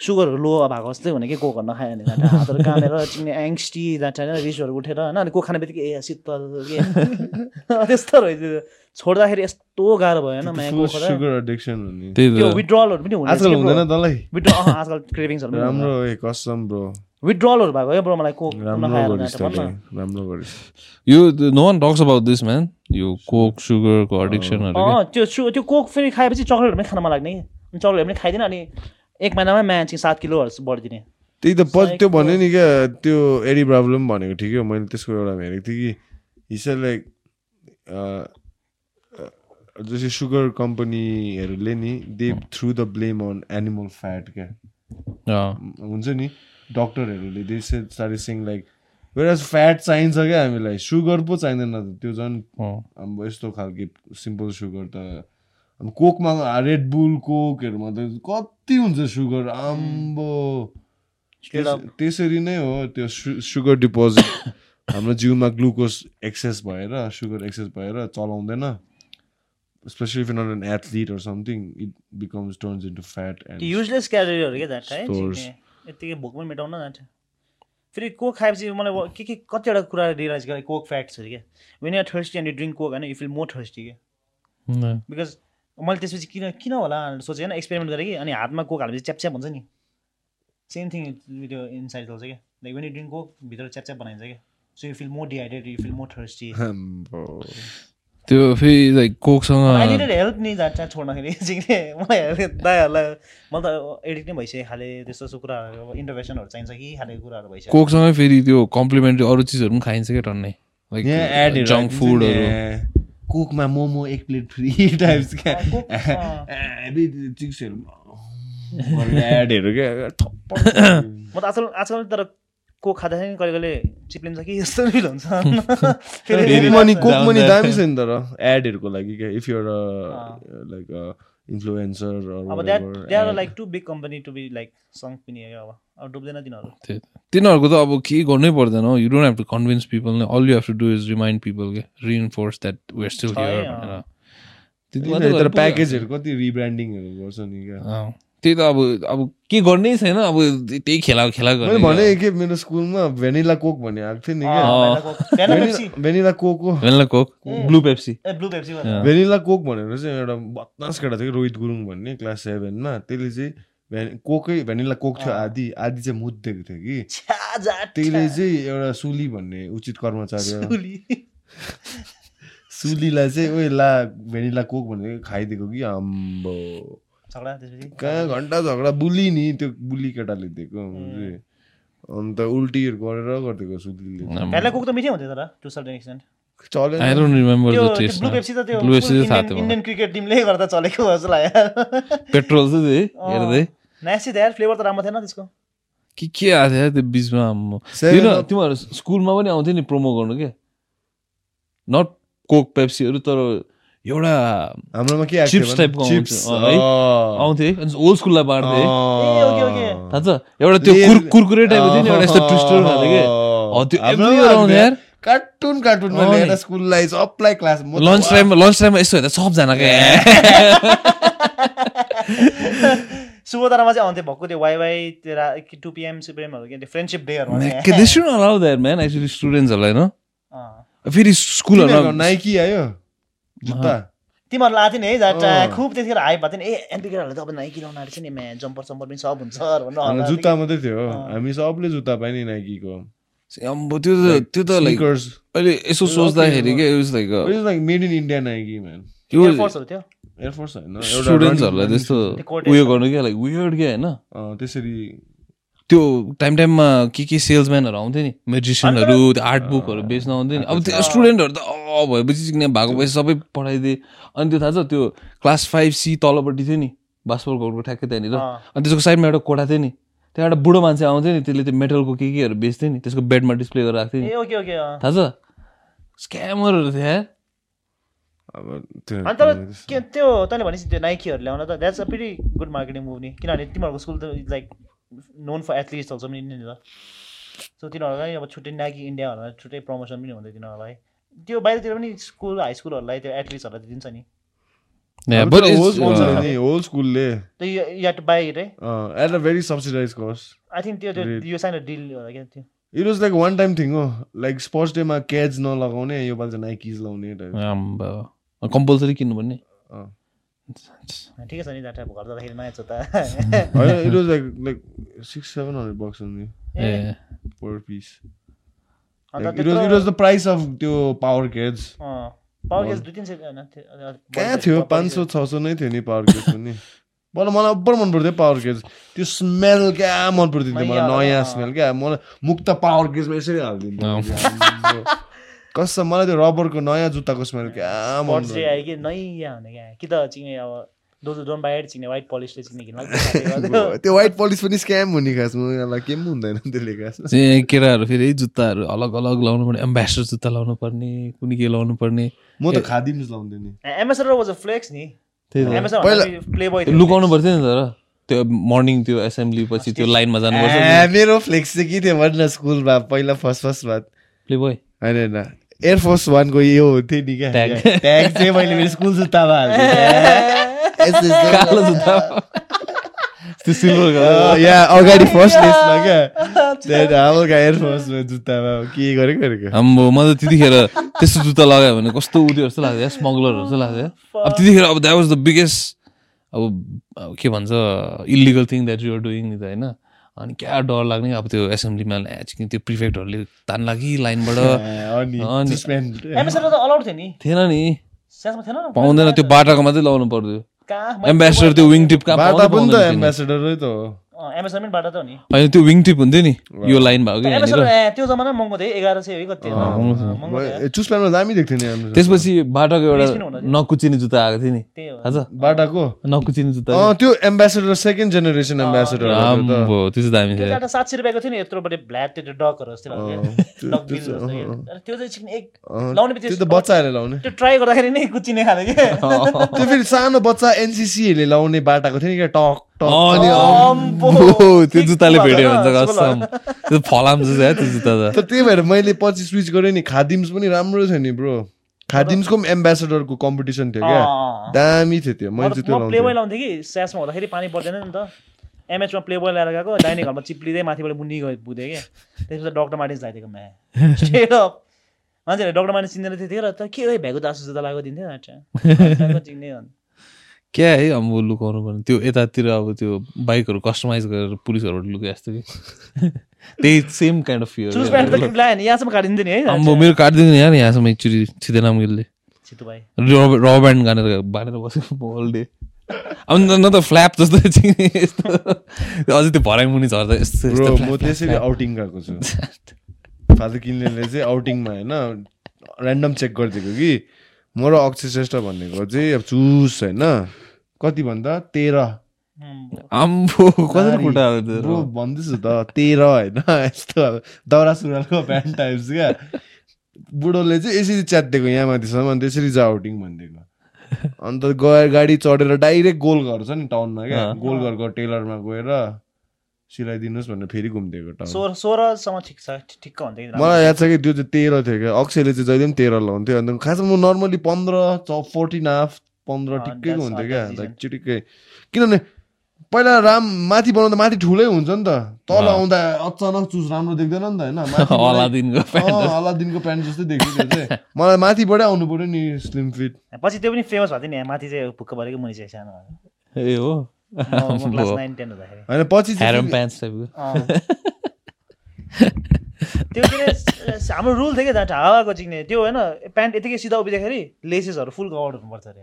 सुगरहरू लो भएको जस्तै हुने कि कोकहरू नखायो भने हातहरू कामेर चिन्ने एङ्स्टी जान्छ होइन रिसहरू उठेर होइन अनि कोक खाने बित्तिकै ए शीतल के? त्यस्तो रहेछ। छोड्दाखेरि यस्तो गाह्रो भयो होइन विड्रलहरू पनि हुँदैन आजकल क्रेभिङ्सहरू राम्रो कसम ब्रो। विड्रलहरू भएको है ब्रो मलाई कोक राम्रो यो no one talks about this man यो कोक सुगरको एडिक्सनहरू अँ। त्यो सु त्यो कोक फेरि खाएपछि चक्लेटहरू पनि खान मन लाग्ने। कि चक्लेटहरू पनि खाइदिनँ अनि एक महिनामा म्यान चाहिँ सात किलोहरू बढिदिने। त्यही त प त्यो भन्यो नि क्या त्यो एडी पनि भनेको ठिकै हो। मैले त्यसको एउटा हेरेको थिएँ कि हिस लाइक जस्तै सुगर कम्पनीहरूले नि they threw the blame on animal fat क्या। हुन्छ नि। डक्टरहरूले they start saying like where fat चाहिन्छ क्या हामीलाई सुगर पो चाहिँदैन त त्यो झन् अँ। अब यस्तो खालके सिम्पल सुगर त। अब कोकमा रेड बुल कोकहरूमा त कति हुन्छ सुगर आम्बो। त्यसरी नै हो त्यो सु- सुगर डिपोजिट हाम्रो जिउमा ग्लुकोज एक्सेस भएर सुगर एक्सेस भएर चलाउँदैन। Especially if not an athlete or something it becomes turns into fat त्यो एन्ड युजलेस क्यालोरीहरू के जान्छ है Stores. यत्तिकै भोक पनि मेटाउन जान्छ। फेरि कोक खाएपछि मलाई के के कतिवटा कुरा रियलाइज गरेँ कोक फ्याक्ट्सहरू क्या when are thirsty and you drink Coke होइन यु फिल मोर थर्स्टी क्या। बिकज मैले त्यसपछि किन किन होला भनेर सोचेँ होइन एक्सपेरिमेन्ट गरेँ कि अनि हातमा कोक हालेपछि च्यापच्याप हुन्छ नि। सेम थिङ त्यो इन्साइड चल्छ क्या like when you drink Coke भित्र च्यापच्याप बनाइन्छ क्या so you feel more dehydrate you feel more thirsty त्यो फेरि लाइक कोकसँग हेल्प नि जान्छ छोड्दाखेरि। चिक्ने मलाई हेल्प दाइहरूलाई मलाई त एडिट नै भइसक्यो खाले त्यस्तो त्यस्तो कुराहरू अब इन्टरभेसनहरू चाहिन्छ कि खाले कुराहरू भइसक्यो। कोकसँगै फेरि त्यो कम्प्लिमेन्ट्री अरू चिजहरू पनि खाइन्छ क्या टन्नै। लाइक एड जङ्क फुडहरू कुकमा मोमो एक प्लेट फ्री टाइप्स क्या। चिक्सहरू एडहरू क्या। म त आजकल आजकल तर कोक खाँदाखेरि कहिले कहिले चिप्लिन्छ कि यस्तो फिल हुन्छ फेरि कोक मनी. दामी छ नि तर एडहरूको लागि क्या इफ युर लाइक इन्फ्लुएन्सर अब are like to big company to be like sync पनि अब अब डुब्दैन तिनीहरू। तिनीहरूको त अब केही गर्नै पर्दैन you don't have to convince people नै all you have to do is remind people के reinforce that we're still here. भनेर। प्याकेजहरू कति रिब्रान्डिङहरू गर्छ नि क्या त्यही त अब अब के गर्नै छैन अब त्यही खेला खेला गर्ने भने के मेरो स्कुलमा भेनिला कोक भन्ने आएको थियो नि क्या। Vanilla Coke. हो। Vanilla Coke. ब्लू पेप्सी ए ब्लू पेप्सी भेनिला कोक भनेर चाहिँ एउटा बदमास केटा थियो कि रोहित गुरुङ भन्ने क्लास सेभेनमा। त्यसले चाहिँ कोकै भेनिला कोक थियो आधी आधी चाहिँ मुद्देको थियो कि। त्यसले चाहिँ एउटा सुली भन्ने उचित कर्मचारी। सुलीलाई चाहिँ ओइ ला भेनिला कोक भनेर खाइदिएको कि आम्बो झगडा त्यसपछि? कहाँ घन्टा झगडा बुली नि त्यो बुली केटाले दिएको। अन्त उल्टीहरू गरेर गरिदिएको सुलीले कोक त मिठै हुन्थ्यो तर टु सर्टेन एक्सटेन्ट चलेन आई डोन्ट रिमेम्बर त्यो द त्यो टेस्ट ब्लू पेप्सी त त्यो ब्लू पेप्सी चाहिँ थाहा इन्डियन थियो इन्डियन क्रिकेट टिमले गर्दा चलेको जस्तो लाग्यो। पेट्रोल चाहिँ त्यही हेर्दै। नासी त यार फ्लेभर त राम्रो थिएन त्यसको। के के आएको थियो त्यो बिचमा आम्मो। Seven त्यो न up. तिमीहरू स्कुलमा पनि आउँथ्यो नि प्रोमो गर्नु के? नट कोक पेप्सीहरू तर एउटा हाम्रोमा के आएको Chips थियो type को भने? आउँछ, Chips, अँ, है? ओल्ड स्कुललाई बाँड्थे ए, ओके, ओके। थाहा छ? एउटा त्यो कुर कुरकुरे टाइपको थियो नि एउटा यस्तो ट्विस्टर खाले के? हो त्यो आउँथ्यो यार। कार्टुन कार्टुनमा। लिएर स्कुललाई सबलाई क्लास लन्च टाइममा लन्च टाइममा यस्तो हेर्दा सबजना क्या सुबोधरामा चाहिँ आउँथ्यो भक्कु त्यो वाइवाई त्यो टु पिएम सुपिएमहरू के त्यो friendship डेहरू they should allow that man actually स्टुडेन्ट्सहरूलाई होइन फेरि स्कुलहरूमा नाइकी आयो। जुत्ता तिमीहरूलाई आएको थियो नि है जाटा। खुब त्यतिखेर हाइप भएको थियो नि ए एन्टिकेटहरूले त अब नाइकी लाउनु आँटेछ नि म्या जम्पर सम्पर पनि सब हुन्छ भनेर जुत्ता मात्रै थियो। हामी सबले जुत्ता पायो नि नाइकीको अम्बो त्यो त त्यो त लाइक. अहिले यसो सोच्दाखेरि के is like It was like made in India Nike, man. यो Air Force-हरू थियो Force होइन एउटा स्टुडेन्ट्सहरूलाई त्यस्तो उयो। गर्नु क्या लाइक वियर्ड क्या होइन अँ, त्यसरी त्यो टाइम टाइममा के के सेल्सम्यानहरू आउँथ्यो नि? मेजिसियनहरू त्यो आर्ट बुकहरू बेच्न आउँथ्यो नि। अब त्यो स्टुडेन्टहरू त अँ भएपछि चिक्ने भएको पैसा सबै पठाइदिए अनि त्यो थाहा छ त्यो क्लास फाइभ सी तलपट्टि थियो नि बासपोल घरको ठ्याक्कै त्यहाँनिर। अनि त्यसको साइडमा एउटा कोठा थियो नि त्यहाँ एउटा बुढो मान्छे आउँथ्यो नि त्यसले त्यो मेटलको के केहरू बेच्थ्यो नि त्यसको बेडमा डिस्प्ले गरेर राख्थ्यो नि। ए ओके ओके अँ। थाहा छ? स्क्यामरहरू थियो अब त्यो तैँले भनेपछि त्यो नाइकीहरू ल्याउन त that's a very good marketing move नि। किनभने तिमीहरूको स्कुल त इज लाइक नोन फर एथलिट्सहरू पनि नि त सो तिनीहरूलाई अब छुट्टै नाइकी इन्डियाहरूलाई छुट्टै प्रमोसन पनि हुन्छ तिनीहरूलाई। त्यो बाहिरतिर पनि स्कुल हाई स्कुलहरूलाई त्यो एथलिट्सहरूलाई दिन्छ नि। Uh, होल स्कुलले you to buy at a very subsidise cost I think त्यो त्यो Great. यो साइन डिल क्या त्यो। It was like one time thing हो लाइक स्पोर्ट्स डेमा क्याच नलगाउने योपालि चाहिँ नाइकिज लाउने type. आम्बो कम्पलसरी किन्नुपर्ने। अँ। ठिकै छ नि घर जाँदाखेरि नयाँ जुत्ता होइन it was like like six seven hundred bucks A. Per piece it was it was the price of त्यो पावर केज पावर ग्यास दुई तिन सय कहाँ थियो? पाँच सौ छ सौ नै थियो नि पावर केज पनि। मलाई मलाई अब्बर मन पर्थ्यो पावर केज त्यो स्मेल क्या मन पर्थ्यो मलाई नयाँ। स्मेल क्या। मलाई मुक्त पावर केजमा यसरी हालिदिन्थ्यो। कसम मलाई त्यो रबरको नयाँ जुत्ताको स्मेल क्या पर्थ्यो। आयो कि नयाँ हुने क्या? कि त चिने अब दोज चिने पलिसले चिने किन त्यो व्हाइट पलिस पनि स्क्याम हुने खासमा यसलाई के पनि हुँदैन त्यसले खासमा चाहिँ केटाहरू फेरि जुत्ताहरू अलग अलग लाउनु पर्ने एम्बेसडर जुत्ता लाउनु पर्ने कुनै के लाउनु पर्ने। म त खादिम्स लाउँदैन नि। एमएसआर वाज अ फ्लेक्स नि। पहिला- लुकाउनु पर्थ्यो नि तर त्यो मर्निङ त्यो एसेम्ब्ली पछि त्यो लाइनमा जानुपर्छ मेरो फ्लेक्स चाहिँ के थियो भन् न स्कुलमा पहिला फर्स्ट फर्स्ट बात। प्ले बोय होइन होइन। एयरफोर्स वानको यो हुन्थ्यो नि क्या. ट्याग चाहिँ मैले मेरो स्कुल जुत्तामा त्यो सिल्भर यहाँ अगाडि फर्स्ट लेसमा क्या? त्यहाँदेखि हल्का एयरफोर्समा जुत्तामा के गरेको गरेको आम्बो म त त्यतिखेर त्यस्तो जुत्ता लगायो भने कस्तो उयो जस्तो लाग्थ्यो स्मग्लर जस्तो लाग्थ्यो। अब त्यतिखेर अब द्याट वाज द बिगेस्ट अब अब के भन्छ illegal thing that you're doing नि त होइन? अनि क्या डर लाग्ने अब त्यो एसेम्ब्लीमा चिकन त्यो प्रिफेक्टहरूले तान्ला कि लाइनबाट। अनि- थिएन नि। सासमा थिएन न? पाउँदैन त्यो बाटाको मात्रै लाउनु कहाँ? एम्बेसडर त्यो विङ टिप कहाँ बाटा पाउँदै पनि त हो हो नि। होइन त्यो विङ टिप हुन्थ्यो नि। यो लाइन भएको त्यो जमाना महँगो थियो एघार सय है कति। चुसप्यानमा दामी देख्थ्यो नि त्यसपछि बाटाको एउटा नकुचिने जुत्ता आएको थियो नि। त्यही हो। थाहा छ बाटाको? नकुचिने जुत्ता। अँ त्यो एम्बेसेडर सेकेन्ड जेनेरेसन एम्बेसेडर आम्बो त्यो चाहिँ दामी थियो। सात सय रुपियाँको थियो नि यत्रोपट्टि भ्ल्याट त्यो डकहरू जस्तो त्यो चाहिँ एक लाउने बित्तिकै बच्चाहरूले लाउने। त्यो ट्राई गर्दाखेरि नै कुचिने खाले के? त्यो फेरि सानो बच्चा एनसिसीहरूले लाउने बाटाको थियो नि क्या टक। अनि त्यो जुत्ताले भेट्यो भने त। कसम त्यो फलाम जस्तो छ त्यो जुत्ता त त्यही भएर मैले पछि स्विच गरेँ नि खादिम्स पनि राम्रो छ नि ब्रो खादिम्सको पनि एम्बेसेडरको कम्पिटिसन थियो क्या। दामी थियो त्यो मैले चाहिँ त्यो लाउँथेँ कि स्यासमा हुँदाखेरि पानी पर्दैन नि त एमएचमा प्लेबोय ल्याएर गएको डाइनिङ घरमा चिप्लिँदै माथिबाट मुनि गयो पुगेँ क्या त्यसपछि डक्टर मार्टिन्स लगाइदिएको म्या मान्छेहरूले डक्टर मार्टिन्स चिन्दैन थियो र त के हो भ्यागु दासु जता लगाएको दिन्थ्यो चिन्ने भन्। क्या है अब लुकाउनु पर्ने त्यो यतातिर अब त्यो बाइकहरू कस्टमाइज गरेर पुलिसहरूबाट लुके जस्तो कि? त्यही सेम काइन्ड अफ फियर यहाँसम्म काटिदिन्थ्यो नि है अम्बो मेरो काटिदिनु यहाँ नि यहाँसम्म एकचोटि छिदेन भाइ रबर ब्यान्ड गानेर बाँधेर बसेको होल डे अब न त फ्ल्याप जस्तो यस्तो। अझै त्यो भराइ मुनि झर्दा यस्तो म त्यसरी आउटिङ गएको छु। फादर किन्नेले चाहिँ आउटिङमा होइन ऱ्यान्डम चेक गरिदिएको कि म र अक्षय श्रेष्ठ भन्नेको चाहिँ अब चुस होइन। कति भन्दा तेह्र आम्बो कति खुट्टा भन्दैछु त तेह्र होइन यस्तो अब दौरा सुरुवालको प्यान्ट टाइप्स क्या। बुढोले चाहिँ यसरी च्यातिदिएको यहाँ माथिसम्म अन्त यसरी जा आउटिङ भनिदिएको। अन्त गएर गाडी चढेर डाइरेक्ट गोल घर छ नि टाउनमा क्या। गोल घरको टेलरमा गएर। सिलाइदिनुहोस् भनेर फेरि घुमिदिएको टाउन। सोह्र सोह्रसम्म ठिक छ ठिक्क हुन्थ्यो मलाई याद छ कि त्यो चाहिँ तेह्र थियो क्या। अक्षयले चाहिँ जहिले पनि तेह्र लाउँथ्यो अन्त खासमा म नर्मली पन्ध्र च फोर्टिन हाफ पन्ध्र ठिक्कैको हुन्थ्यो क्या। लाइक चिटिक्कै किनभने पहिला राम माथि बनाउँदा माथि ठुलै हुन्छ नि त। तल। आउँदा अचानक चुज राम्रो देख्दैन नि त होइन? अलादिनको प्यान्ट अँ, अलादिनको प्यान्ट जस्तै देख्यो त्यो चाहिँ। मलाई माथिबाटै आउनु पर्यो नि स्लिम फिट पछि त्यो पनि फेमस भएको थियो नि माथि चाहिँ भुक्क परेको मुनि चाहिँ सानो। ए हो। होइन पछि। त्यो के अरे हाम्रो रुल थियो कि दाट हावाको चिक्ने त्यो होइन प्यान्ट यतिकै सिधा उभिँदाखेरि लेसेसहरू फुल कभर हुनुपर्छ अरे।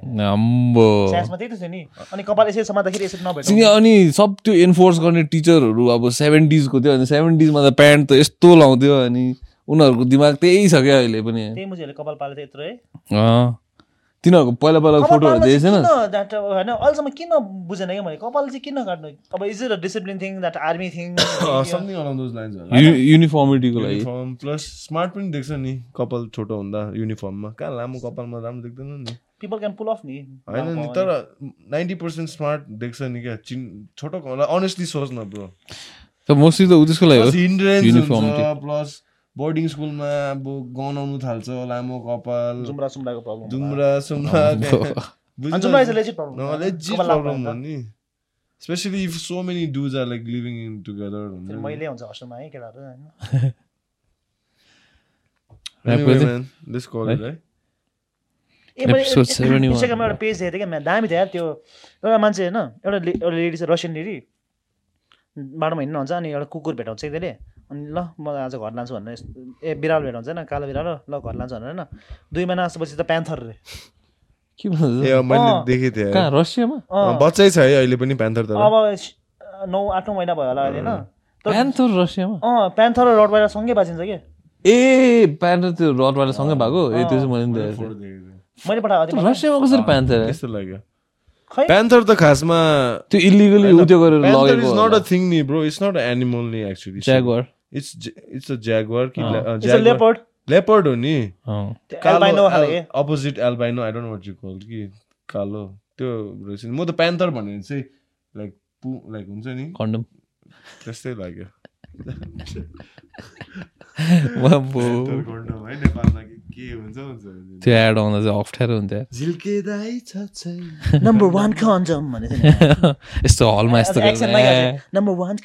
स्यासमा त्यही त थियो नि। अनि कपाल यसरी समात्दाखेरि यसरी नभेट्नु अनि सब त्यो इन्फोर्स गर्ने टिचरहरू अब सेभेन्टिजको थियो अनि सेभेन्टिजमा त प्यान्ट त यस्तो लाउँथ्यो अनि उनीहरूको दिमाग त्यही छ क्या अहिले पनि। त्यही मुझेहरूले कपाल पाले थियो यत्रो है। अँ। तिनीहरूको पहिला पहिला फोटोहरू देखेको छैन होइन अहिलेसम्म किन बुझेन क्या मैले? कपाल चाहिँ किन काट्नु? अब is it a discipline thing that army thing something around those lines युनिफर्मिटीको लागि। युनिफर्म प्लस स्मार्ट पनि देख्छ नि कपाल छोटो हुँदा युनिफर्ममा कहाँ लामो कपालमा राम्रो देख्दैन नि। पिपल क्यान पुल अफ नि। होइन नि तर नाइन्टी पर्सेन्ट स्मार्ट देख्छ नि क्या। चिन छोटो अनेस्टली सोच न ब्रो। त मोस्टली त उ त्यसको लागि हो। प्लस बोर्डिङ स्कुलमा अब गनाउनु थाल्छ लामो कपाल। जुम्रा सुम्राको प्रब्लम जुम्रा सुम्रा। जुम्रा is legit problem legit problem हो नि। Especially if so many dudes are like living in together. मैले हुन्छ हस्टेलमा है केटाहरू होइन? Anyway, Rapper man, let's call it, है? right? ए मैले Episode 71. इन्स्टाग्राममा एउटा पेज थिएँ क्या दामी थियो यार त्यो। एउटा मान्छे होइन एउटा एउटा लेडी छ रसियन लेडी बाटोमा हिँड्नु हुन्छ अनि एउटा कुकुर भेटाउँछ कि त्यसले। अनि ल म आज घर लान्छु भनेर यस्तो- ए बिरालो भेटाउँछ होइन कालो बिरालो ल घर लान्छु भनेर होइन। दुई महिना जस्तोपछि त प्यान्थर रे। के मैले। देखेको थिएँ। रसियामा? बच्चै छ है अहिले पनि प्यान्थर तर अब नौ आठौँ महिना भयो होला अहिले होइन। प्यान्थर रसियामा? अँ प्यान्थर र रडवाइलर सँगै बाँचिन्छ कि? ए प्यान्थर त्यो रडवाला सँगै भएको? ए त्यो चाहिँ मैले। मैले पठाएको रसियामा कसरी प्यान्थर? है? त्यस्तो लाग्यो। प्यान्थर त खासमा त्यो इलिगली उ त्यो गरेर प्यान्थर इज लगेको नट अ थिङ नि bro it's not a animal नि actually jaguar it's it's a jaguar कि इट्स अ लेपर्ड लेपर्ड हो नि खाले opposite albino I don't what you call कि कालो त्यो रहेछ नि म त प्यान्थर भनेर चाहिँ लाइक पु लाइक हुन्छ नि कन्डम त्यस्तै लाग्यो बाबो। है नेपालमा के के हुन्छ हुन्छ त्यो एड आउँदा चाहिँ अप्ठ्यारो हुन्थ्यो नम्बर वान भनेको यस्तो हलमा यस्तो नम्बर वान